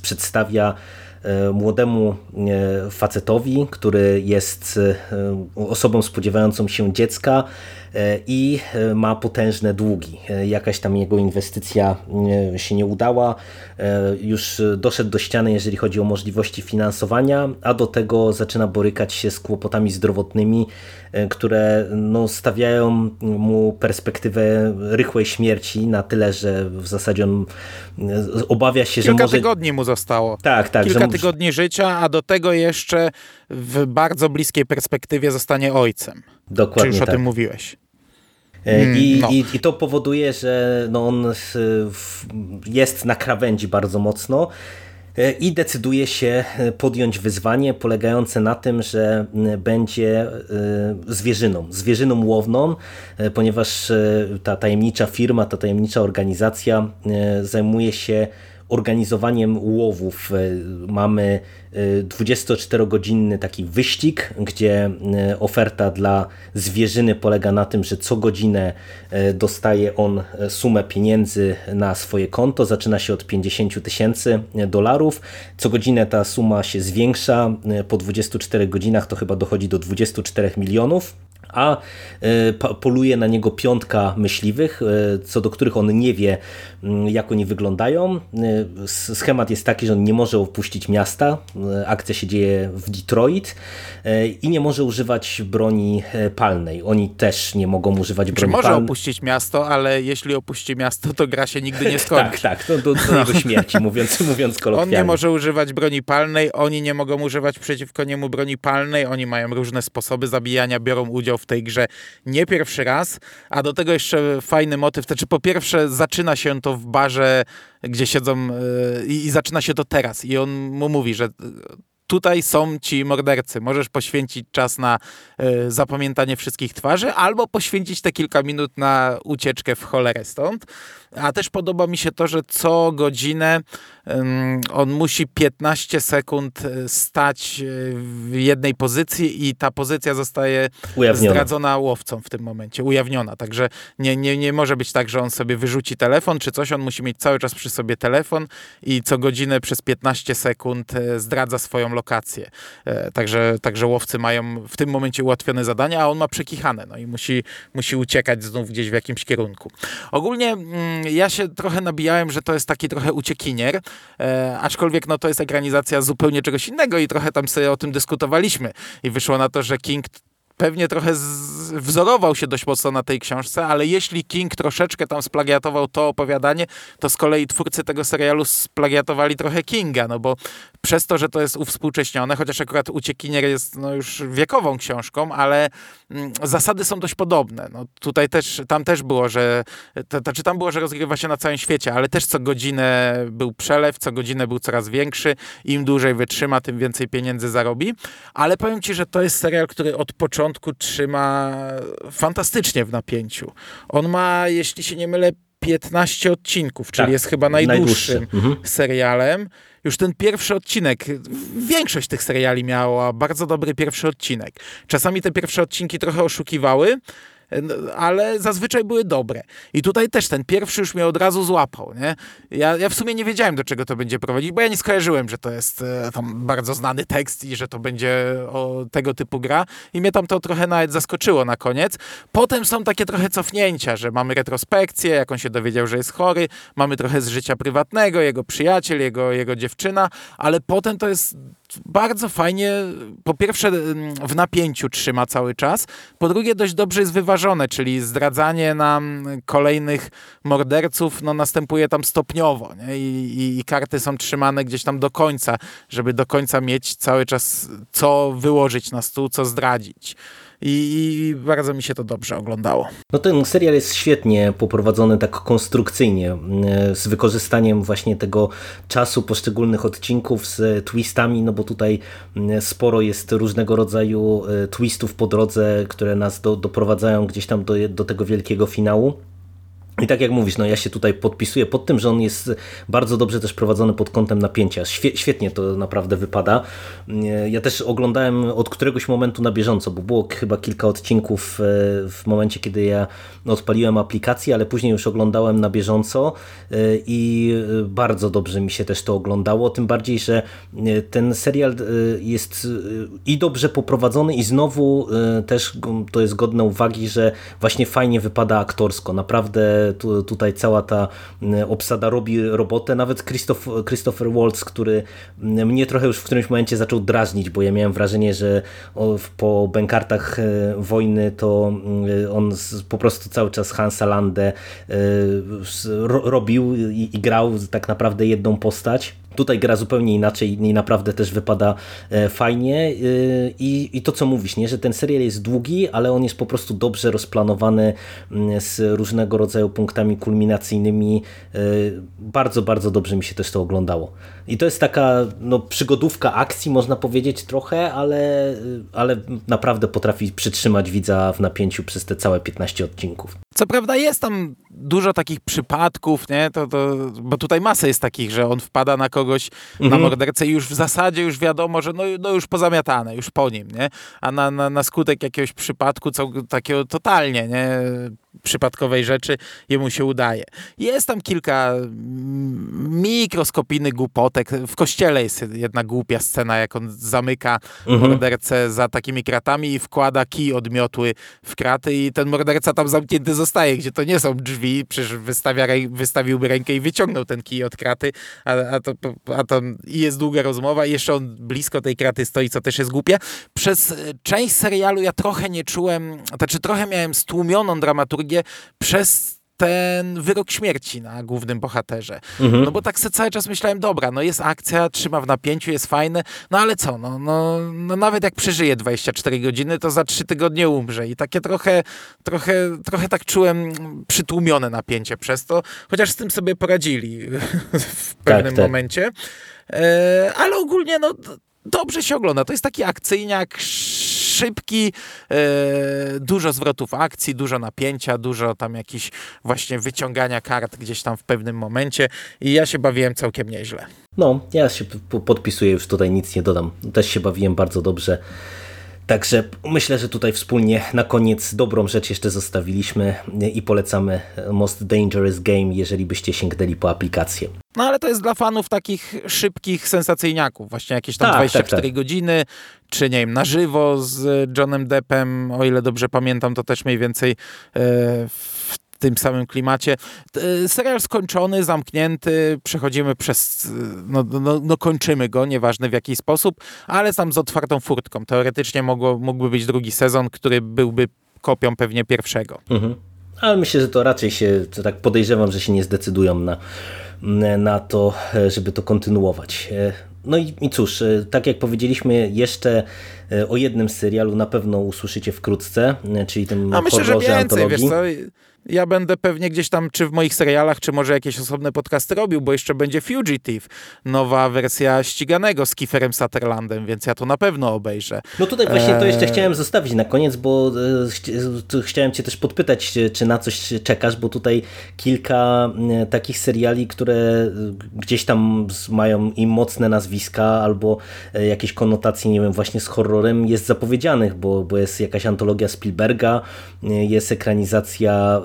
przedstawia e, młodemu e, facetowi, który jest e, osobą spodziewającą się dziecka. e, i e, ma potężne długi. E, Jakaś tam jego inwestycja e, się nie udała, e, już doszedł do ściany, jeżeli chodzi o możliwości finansowania, a do tego zaczyna borykać się z kłopotami zdrowotnymi, e, które no, stawiają mu perspektywę rychłej śmierci na tyle, że w zasadzie on e, obawia się, że Kilka może... tygodni mu zostało. Tak, tak, Kilka że, tygodni życia, a do tego jeszcze w bardzo bliskiej perspektywie zostanie ojcem. Czy Dokładnie już o tak. tym mówiłeś? E, I, no. i, I to powoduje, że no on jest na krawędzi bardzo mocno e, i decyduje się e, podjąć wyzwanie polegające na tym, że będzie zwierzyną, zwierzyną łowną, ponieważ ta tajemnicza firma, ta tajemnicza organizacja zajmuje się organizowaniem łowów. E, Mamy e, 24-godzinny taki wyścig, gdzie e, oferta dla zwierzyny polega na tym, że co godzinę e, dostaje on e, sumę pieniędzy na swoje konto. Zaczyna się od 50 tysięcy dolarów. Co godzinę ta suma się zwiększa. E, Po 24 godzinach to chyba dochodzi do 24 milionów a e, poluje na niego piątka myśliwych, e, co do których on nie wie, mm, jak oni wyglądają. E, Schemat jest taki, że on nie może opuścić miasta. Akcja się dzieje w Detroit i nie może używać broni palnej. Oni też nie mogą używać Czy broni może palnej. opuścić miasto, ale jeśli opuści miasto, to gra się nigdy nie skończy. Tak, tak, to do, do jego śmierci, mówiąc, mówiąc On kolokwialnie. nie może używać broni palnej, oni nie mogą używać przeciwko niemu broni palnej, oni mają różne sposoby zabijania, biorą udział w tej grze nie pierwszy raz, a do tego jeszcze fajny motyw, znaczy po pierwsze zaczyna się to w barze, gdzie siedzą yy, i, zaczyna się to teraz i on mu mówi, że tutaj są ci mordercy. Możesz poświęcić czas na e, zapamiętanie wszystkich twarzy, albo poświęcić te kilka minut na ucieczkę w cholerę stąd. A też podoba mi się to, że co godzinę on musi 15 sekund e, stać e, w jednej pozycji i ta pozycja zostaje Ujawniona. zdradzona łowcą w tym momencie, ujawniona. Także nie, nie, nie może być tak, że on sobie wyrzuci telefon czy coś, on musi mieć cały czas przy sobie telefon i co godzinę przez 15 sekund e, zdradza swoją lokację. Także, także łowcy mają w tym momencie ułatwione zadania, a on ma przekichane no i musi, musi uciekać znów gdzieś w jakimś kierunku. Ogólnie mm, ja się trochę nabijałem, że to jest taki trochę uciekinier, e, aczkolwiek no, to jest ekranizacja zupełnie czegoś innego i trochę tam sobie o tym dyskutowaliśmy. I wyszło na to, że King pewnie trochę z, wzorował się dość mocno na tej książce, ale jeśli King troszeczkę tam splagiatował to opowiadanie, to z kolei twórcy tego serialu splagiatowali trochę Kinga, no bo przez to, że to jest uwspółcześnione, chociaż akurat Uciekinier jest no, już wiekową książką, ale mm, zasady są dość podobne. No, tutaj też, tam też było, że to, to, czy tam było, że rozgrywa się na całym świecie, ale też co godzinę był przelew, co godzinę był coraz większy. Im dłużej wytrzyma, tym więcej pieniędzy zarobi. Ale powiem ci, że to jest serial, który od początku trzyma fantastycznie w napięciu. On ma, jeśli się nie mylę, 15 odcinków, czyli Tak, jest chyba najdłuższym najdłuższy. Mhm. Już ten pierwszy odcinek, większość tych seriali miała bardzo dobry pierwszy odcinek. Czasami te pierwsze odcinki trochę oszukiwały, ale zazwyczaj były dobre. I tutaj też ten pierwszy już mnie od razu złapał, nie? Ja, ja w sumie nie wiedziałem, do czego to będzie prowadzić, bo ja nie skojarzyłem, że to jest e, tam bardzo znany tekst i że to będzie o tego typu gra. I mnie tam to trochę nawet zaskoczyło na koniec. Potem są takie trochę cofnięcia, że mamy retrospekcję, jak on się dowiedział, że jest chory, mamy trochę z życia prywatnego, jego przyjaciel, jego, jego dziewczyna, ale potem to jest bardzo fajnie, po pierwsze mm, w napięciu trzyma cały czas, po drugie dość dobrze jest wyważone, czyli zdradzanie nam kolejnych morderców no, następuje tam stopniowo nie? I, i, i karty są trzymane gdzieś tam do końca, żeby do końca mieć cały czas co wyłożyć na stół, co zdradzić. I, I bardzo mi się to dobrze oglądało. No ten serial jest świetnie poprowadzony tak konstrukcyjnie, e, z wykorzystaniem właśnie tego czasu poszczególnych odcinków, z twistami, no bo tutaj mm, sporo jest różnego rodzaju e, twistów po drodze, które nas do, doprowadzają gdzieś tam do, do tego wielkiego finału. I tak jak mówisz, no ja się tutaj podpisuję pod tym, że on jest bardzo dobrze też prowadzony pod kątem napięcia. Świe, świetnie to naprawdę wypada. Ja też oglądałem od któregoś momentu na bieżąco, bo było chyba kilka odcinków e, w momencie, kiedy ja odpaliłem aplikację, ale później już oglądałem na bieżąco e, i bardzo dobrze mi się też to oglądało. Tym bardziej, że e, ten serial jest i dobrze poprowadzony i znowu też to jest godne uwagi, że właśnie fajnie wypada aktorsko. Naprawdę tu, tutaj cała ta obsada robi robotę. Nawet Christoph, Christopher Waltz, który mnie trochę już w którymś momencie zaczął drażnić, bo ja miałem wrażenie, że po bękartach e, wojny to on po prostu cały czas Hansa Landę e, robił i grał tak naprawdę jedną postać. Tutaj gra zupełnie inaczej i naprawdę też wypada e, fajnie I, i to co mówisz, nie? że ten serial jest długi, ale on jest po prostu dobrze rozplanowany z różnego rodzaju punktami kulminacyjnymi. E, bardzo, bardzo dobrze mi się też to oglądało. I to jest taka no, przygodówka akcji, można powiedzieć trochę, ale, ale naprawdę potrafi przytrzymać widza w napięciu przez te całe 15 odcinków. Co prawda jest tam dużo takich przypadków, nie? To, to, bo tutaj masę jest takich, że on wpada na kogoś, mhm. na mordercę i już w zasadzie już wiadomo, że no, no już pozamiatane, już po nim, nie? A na, na, na skutek jakiegoś przypadku, co, takiego totalnie, nie? Przypadkowej rzeczy jemu się udaje. Jest tam kilka mikroskopijnych głupotek. W kościele jest jedna głupia scena, jak on zamyka mhm. mordercę za takimi kratami i wkłada kij odmiotły w kraty i ten morderca tam zamknięty zostaje, gdzie to nie są drzwi, przecież wystawia, wystawiłby rękę i wyciągnął ten kij od kraty, a, a, to, a to i jest długa rozmowa i jeszcze on blisko tej kraty stoi, co też jest głupie. Przez część serialu ja trochę nie czułem, znaczy trochę miałem stłumioną dramaturgię przez ten wyrok śmierci na głównym bohaterze. Mhm. No bo tak sobie cały czas myślałem, dobra, no jest akcja, trzyma w napięciu, jest fajne, no ale co, no, no, no nawet jak przeżyje 24 godziny, to za 3 tygodnie umrze i takie trochę, trochę, trochę tak czułem przytłumione napięcie przez to, chociaż z tym sobie poradzili w pewnym tak, tak. momencie. E, ale ogólnie, no dobrze się ogląda. To jest taki akcyjniak szybki, e, dużo zwrotów akcji, dużo napięcia, dużo tam jakichś właśnie wyciągania kart gdzieś tam w pewnym momencie i ja się bawiłem całkiem nieźle. No, ja się podpisuję, już tutaj nic nie dodam. Też się bawiłem bardzo dobrze. Także myślę, że tutaj wspólnie na koniec dobrą rzecz jeszcze zostawiliśmy i polecamy Most Dangerous Game, jeżeli byście sięgnęli po aplikację. No ale to jest dla fanów takich szybkich sensacyjniaków, właśnie jakieś tam tak, 24 tak, tak. godziny, czy nie wiem, na żywo z Johnem Deppem, o ile dobrze pamiętam, to też mniej więcej e, w tym samym klimacie. Serial skończony, zamknięty, przechodzimy przez, no, no, no kończymy go, nieważne w jaki sposób, ale tam z otwartą furtką. Teoretycznie mogło, mógłby być drugi sezon, który byłby kopią pewnie pierwszego. Mhm. Ale myślę, że to raczej się, to tak podejrzewam, że się nie zdecydują na, na to, żeby to kontynuować. No i, i cóż, tak jak powiedzieliśmy, jeszcze o jednym serialu na pewno usłyszycie wkrótce, czyli tym A myślę, że więcej, antologii. wiesz co, ja będę pewnie gdzieś tam, czy w moich serialach, czy może jakieś osobne podcasty robił, bo jeszcze będzie Fugitive, nowa wersja ściganego z Kieferem Sutherlandem, więc ja to na pewno obejrzę. No tutaj właśnie to jeszcze eee. chciałem zostawić na koniec, bo e, chciałem cię też podpytać, czy na coś czekasz, bo tutaj kilka e, takich seriali, które e, gdzieś tam mają im mocne nazwiska, albo jakieś konotacje, nie wiem, właśnie z horrorem jest zapowiedzianych, bo, bo jest jakaś antologia Spielberga, jest ekranizacja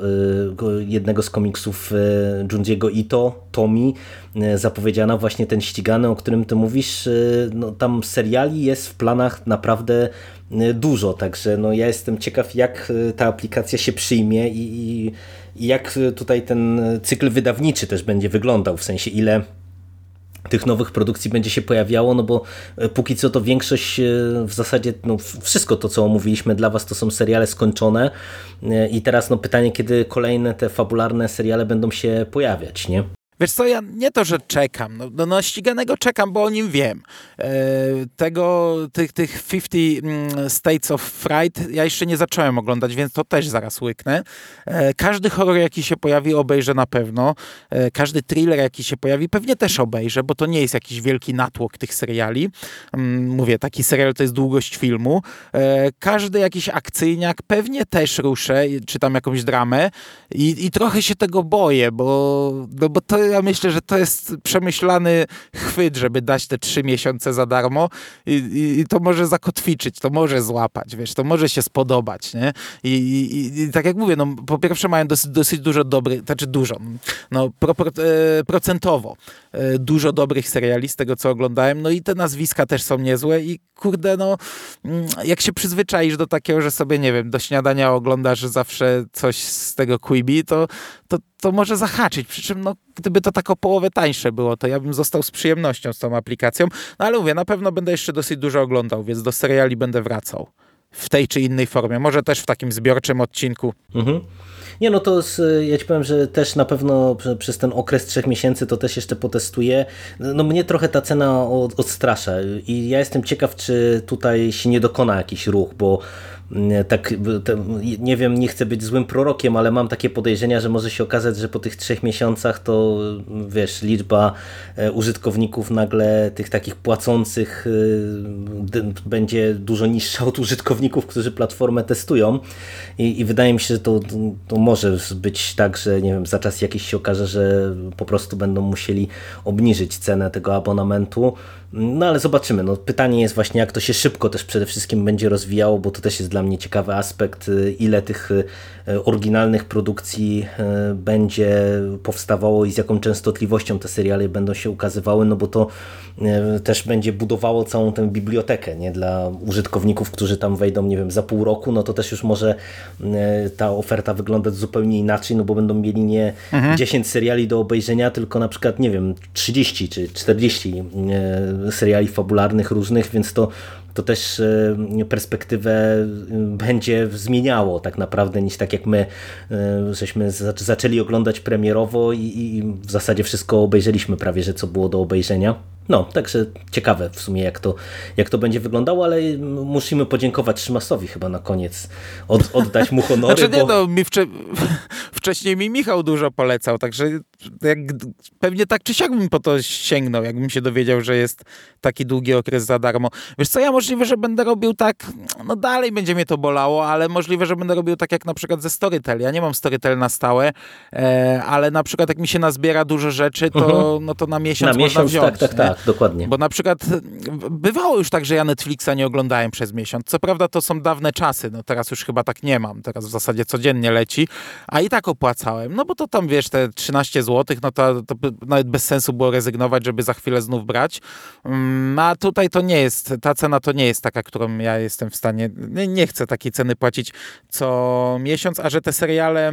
jednego z komiksów y, Junjiego Ito, Tomi, y, zapowiedziana właśnie ten ścigany, o którym ty mówisz, no, tam seriali jest w planach naprawdę dużo, także no, ja jestem ciekaw jak ta aplikacja się przyjmie i, i, i jak tutaj ten cykl wydawniczy też będzie wyglądał, w sensie ile tych nowych produkcji będzie się pojawiało, no bo e, póki co to większość e, w zasadzie, no wszystko to co omówiliśmy dla Was to są seriale skończone e, i teraz no pytanie, kiedy kolejne te fabularne seriale będą się pojawiać, nie? Wiesz co, ja nie to, że czekam, no, no, no ściganego czekam, bo o nim wiem. E, tego, tych, tych 50 mm, States of Fright ja jeszcze nie zacząłem oglądać, więc to też zaraz łyknę. E, każdy horror, jaki się pojawi, obejrzę na pewno. E, każdy thriller, jaki się pojawi, pewnie też obejrzę, bo to nie jest jakiś wielki natłok tych seriali. Mm, mówię, taki serial to jest długość filmu. E, każdy jakiś akcyjniak pewnie też ruszę, czy tam jakąś dramę i, i trochę się tego boję, bo, no, bo to ja myślę, że to jest przemyślany chwyt, żeby dać te trzy miesiące za darmo i, i, i, to może zakotwiczyć, to może złapać, wiesz, to może się spodobać, nie? I, i, tak jak mówię, no po pierwsze mają dosyć, dosyć dużo dobrych, znaczy dużo, no propor, e, procentowo e, dużo dobrych seriali z tego, co oglądałem, no i te nazwiska też są niezłe i kurde, no mm, jak się przyzwyczaisz do takiego, że sobie, nie wiem, do śniadania oglądasz zawsze coś z tego Quibi, to, to, to może zahaczyć. Przy czym, no, gdyby to tak o połowę tańsze było, to ja bym został z przyjemnością z tą aplikacją. No ale mówię, na pewno będę jeszcze dosyć dużo oglądał, więc do seriali będę wracał. W tej czy innej formie. Może też w takim zbiorczym odcinku. Mhm. Nie, no to z, ja ci powiem, że też na pewno przez ten okres trzech miesięcy to też jeszcze potestuję. No mnie trochę ta cena odstrasza i ja jestem ciekaw, czy tutaj się nie dokona jakiś ruch, bo tak, nie wiem, nie chcę być złym prorokiem, ale mam takie podejrzenia, że może się okazać, że po tych trzech miesiącach to wiesz, liczba e, użytkowników nagle tych takich płacących e, będzie dużo niższa od użytkowników, którzy platformę testują. I, i wydaje mi się, że to, to może być tak, że nie wiem, za czas jakiś się okaże, że po prostu będą musieli obniżyć cenę tego abonamentu no ale zobaczymy. No, pytanie jest właśnie, jak to się szybko też przede wszystkim będzie rozwijało, bo to też jest dla mnie ciekawy aspekt, y, ile tych y, oryginalnych produkcji y, będzie powstawało i z jaką częstotliwością te seriale będą się ukazywały, no bo to też będzie budowało całą tę bibliotekę nie? dla użytkowników, którzy tam wejdą, nie wiem, za pół roku, no to też już może ta oferta wyglądać zupełnie inaczej, no bo będą mieli nie mhm. 10 seriali do obejrzenia, tylko na przykład, nie wiem, 30 czy 40 seriali fabularnych różnych, więc to, to też e, perspektywę e, będzie zmieniało tak naprawdę niż tak jak my e, żeśmy zaczęli oglądać premierowo i, i w zasadzie wszystko obejrzeliśmy prawie, że co było do obejrzenia. No, także ciekawe w sumie jak to, jak to będzie wyglądało, ale musimy podziękować Szymasowi chyba na koniec, Od, oddać mu honory. Znaczy nie, bo... no, mi wcze... wcześniej mi Michał dużo polecał, także jak, pewnie tak czy siak bym po to sięgnął, jakbym się dowiedział, że jest taki długi okres za darmo. Wiesz co, ja możliwe, że będę robił tak, no dalej będzie mnie to bolało, ale możliwe, że będę robił tak jak na przykład ze Storytel. Ja nie mam Storytel na stałe, e, ale na przykład jak mi się nazbiera dużo rzeczy, to, mhm. no to na miesiąc na można miesiąc, wziąć. Tak, tak, tak dokładnie. Bo na przykład bywało już tak, że ja Netflixa nie oglądałem przez miesiąc. Co prawda to są dawne czasy, no teraz już chyba tak nie mam. Teraz w zasadzie codziennie leci, a i tak opłacałem, no bo to tam wiesz, te 13 zł no to, to nawet bez sensu było rezygnować, żeby za chwilę znów brać. Mm, A tutaj to nie jest, ta cena to nie jest taka, którą ja jestem w stanie, nie, nie chcę takiej ceny płacić co miesiąc, a że te seriale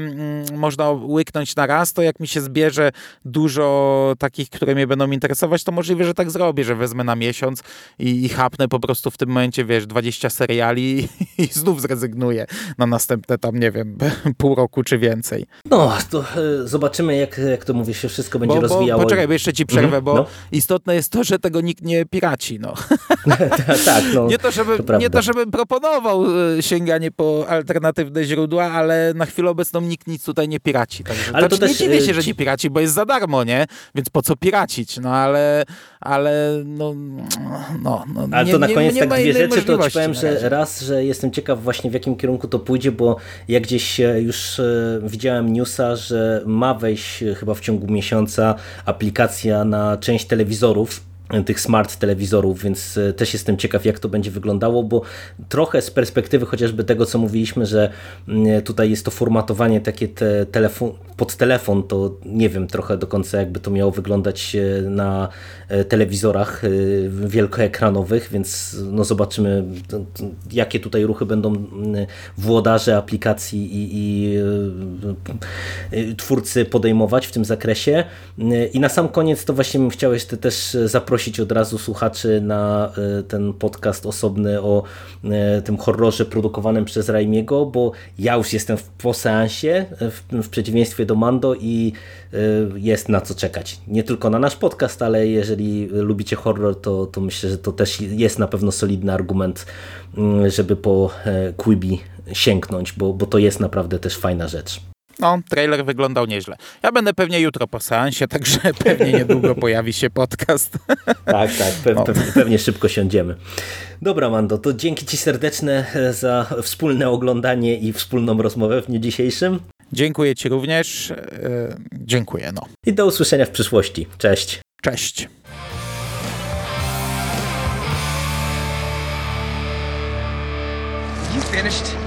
można łyknąć na raz, to jak mi się zbierze dużo takich, które mnie będą interesować, to możliwe, że tak zrobię, że wezmę na miesiąc i, i chapnę po prostu w tym momencie, wiesz, 20 seriali i, i znów zrezygnuję na następne tam, nie wiem, pół roku czy więcej. No, to e, zobaczymy, jak, jak to mówię, się wszystko będzie Bo, bo, rozwijało. poczekaj, bo jeszcze ci przerwę, Mhm, bo no. istotne jest to, że tego nikt nie piraci, no. tak, no. Nie to, żeby, to nie to, żebym proponował e, sięganie po alternatywne źródła, ale na chwilę obecną nikt nic tutaj nie piraci. Także, Ale to znaczy, też, nie dziwię e, się, że ci- nie piraci, bo jest za darmo, nie? Więc po co piracić? No ale, ale no, no, no Ale nie, to na nie- koniec nie tak dwie rzeczy, to ci powiem, że raz, że jestem ciekaw właśnie w jakim kierunku to pójdzie, bo ja gdzieś e, już e, widziałem newsa, że ma wejść chyba w ciągu miesiąca aplikacja na część telewizorów, tych smart telewizorów, więc e, też jestem ciekaw jak to będzie wyglądało, bo trochę z perspektywy chociażby tego co mówiliśmy, że mm, tutaj jest to formatowanie takie te telefon, pod telefon, to nie wiem trochę do końca jakby to miało wyglądać e, na e, telewizorach wielkoekranowych, więc no zobaczymy jakie tutaj ruchy będą mm, włodarze aplikacji i, i twórcy podejmować w tym zakresie. I na sam koniec to właśnie bym chciał jeszcze też zaprosić od razu słuchaczy na e, ten podcast osobny o e, tym horrorze produkowanym przez Raimiego, bo ja już jestem po seansie, e, w, przeciwieństwie do Mando i jest na co czekać. Nie tylko na nasz podcast, ale jeżeli lubicie horror, to, to myślę, że to też jest na pewno solidny argument, mm, żeby po Quibi sięgnąć, bo, bo to jest naprawdę też fajna rzecz. No, trailer wyglądał nieźle. Ja będę pewnie jutro po seansie, także pewnie niedługo pojawi się podcast. Tak, tak, pe No. pewnie, pewnie szybko siądziemy. Dobra, Mando, to dzięki Ci serdeczne za wspólne oglądanie i wspólną rozmowę w dniu dzisiejszym. Dziękuję Ci również. E, dziękuję, no. I do usłyszenia w przyszłości. Cześć. Cześć. You finished?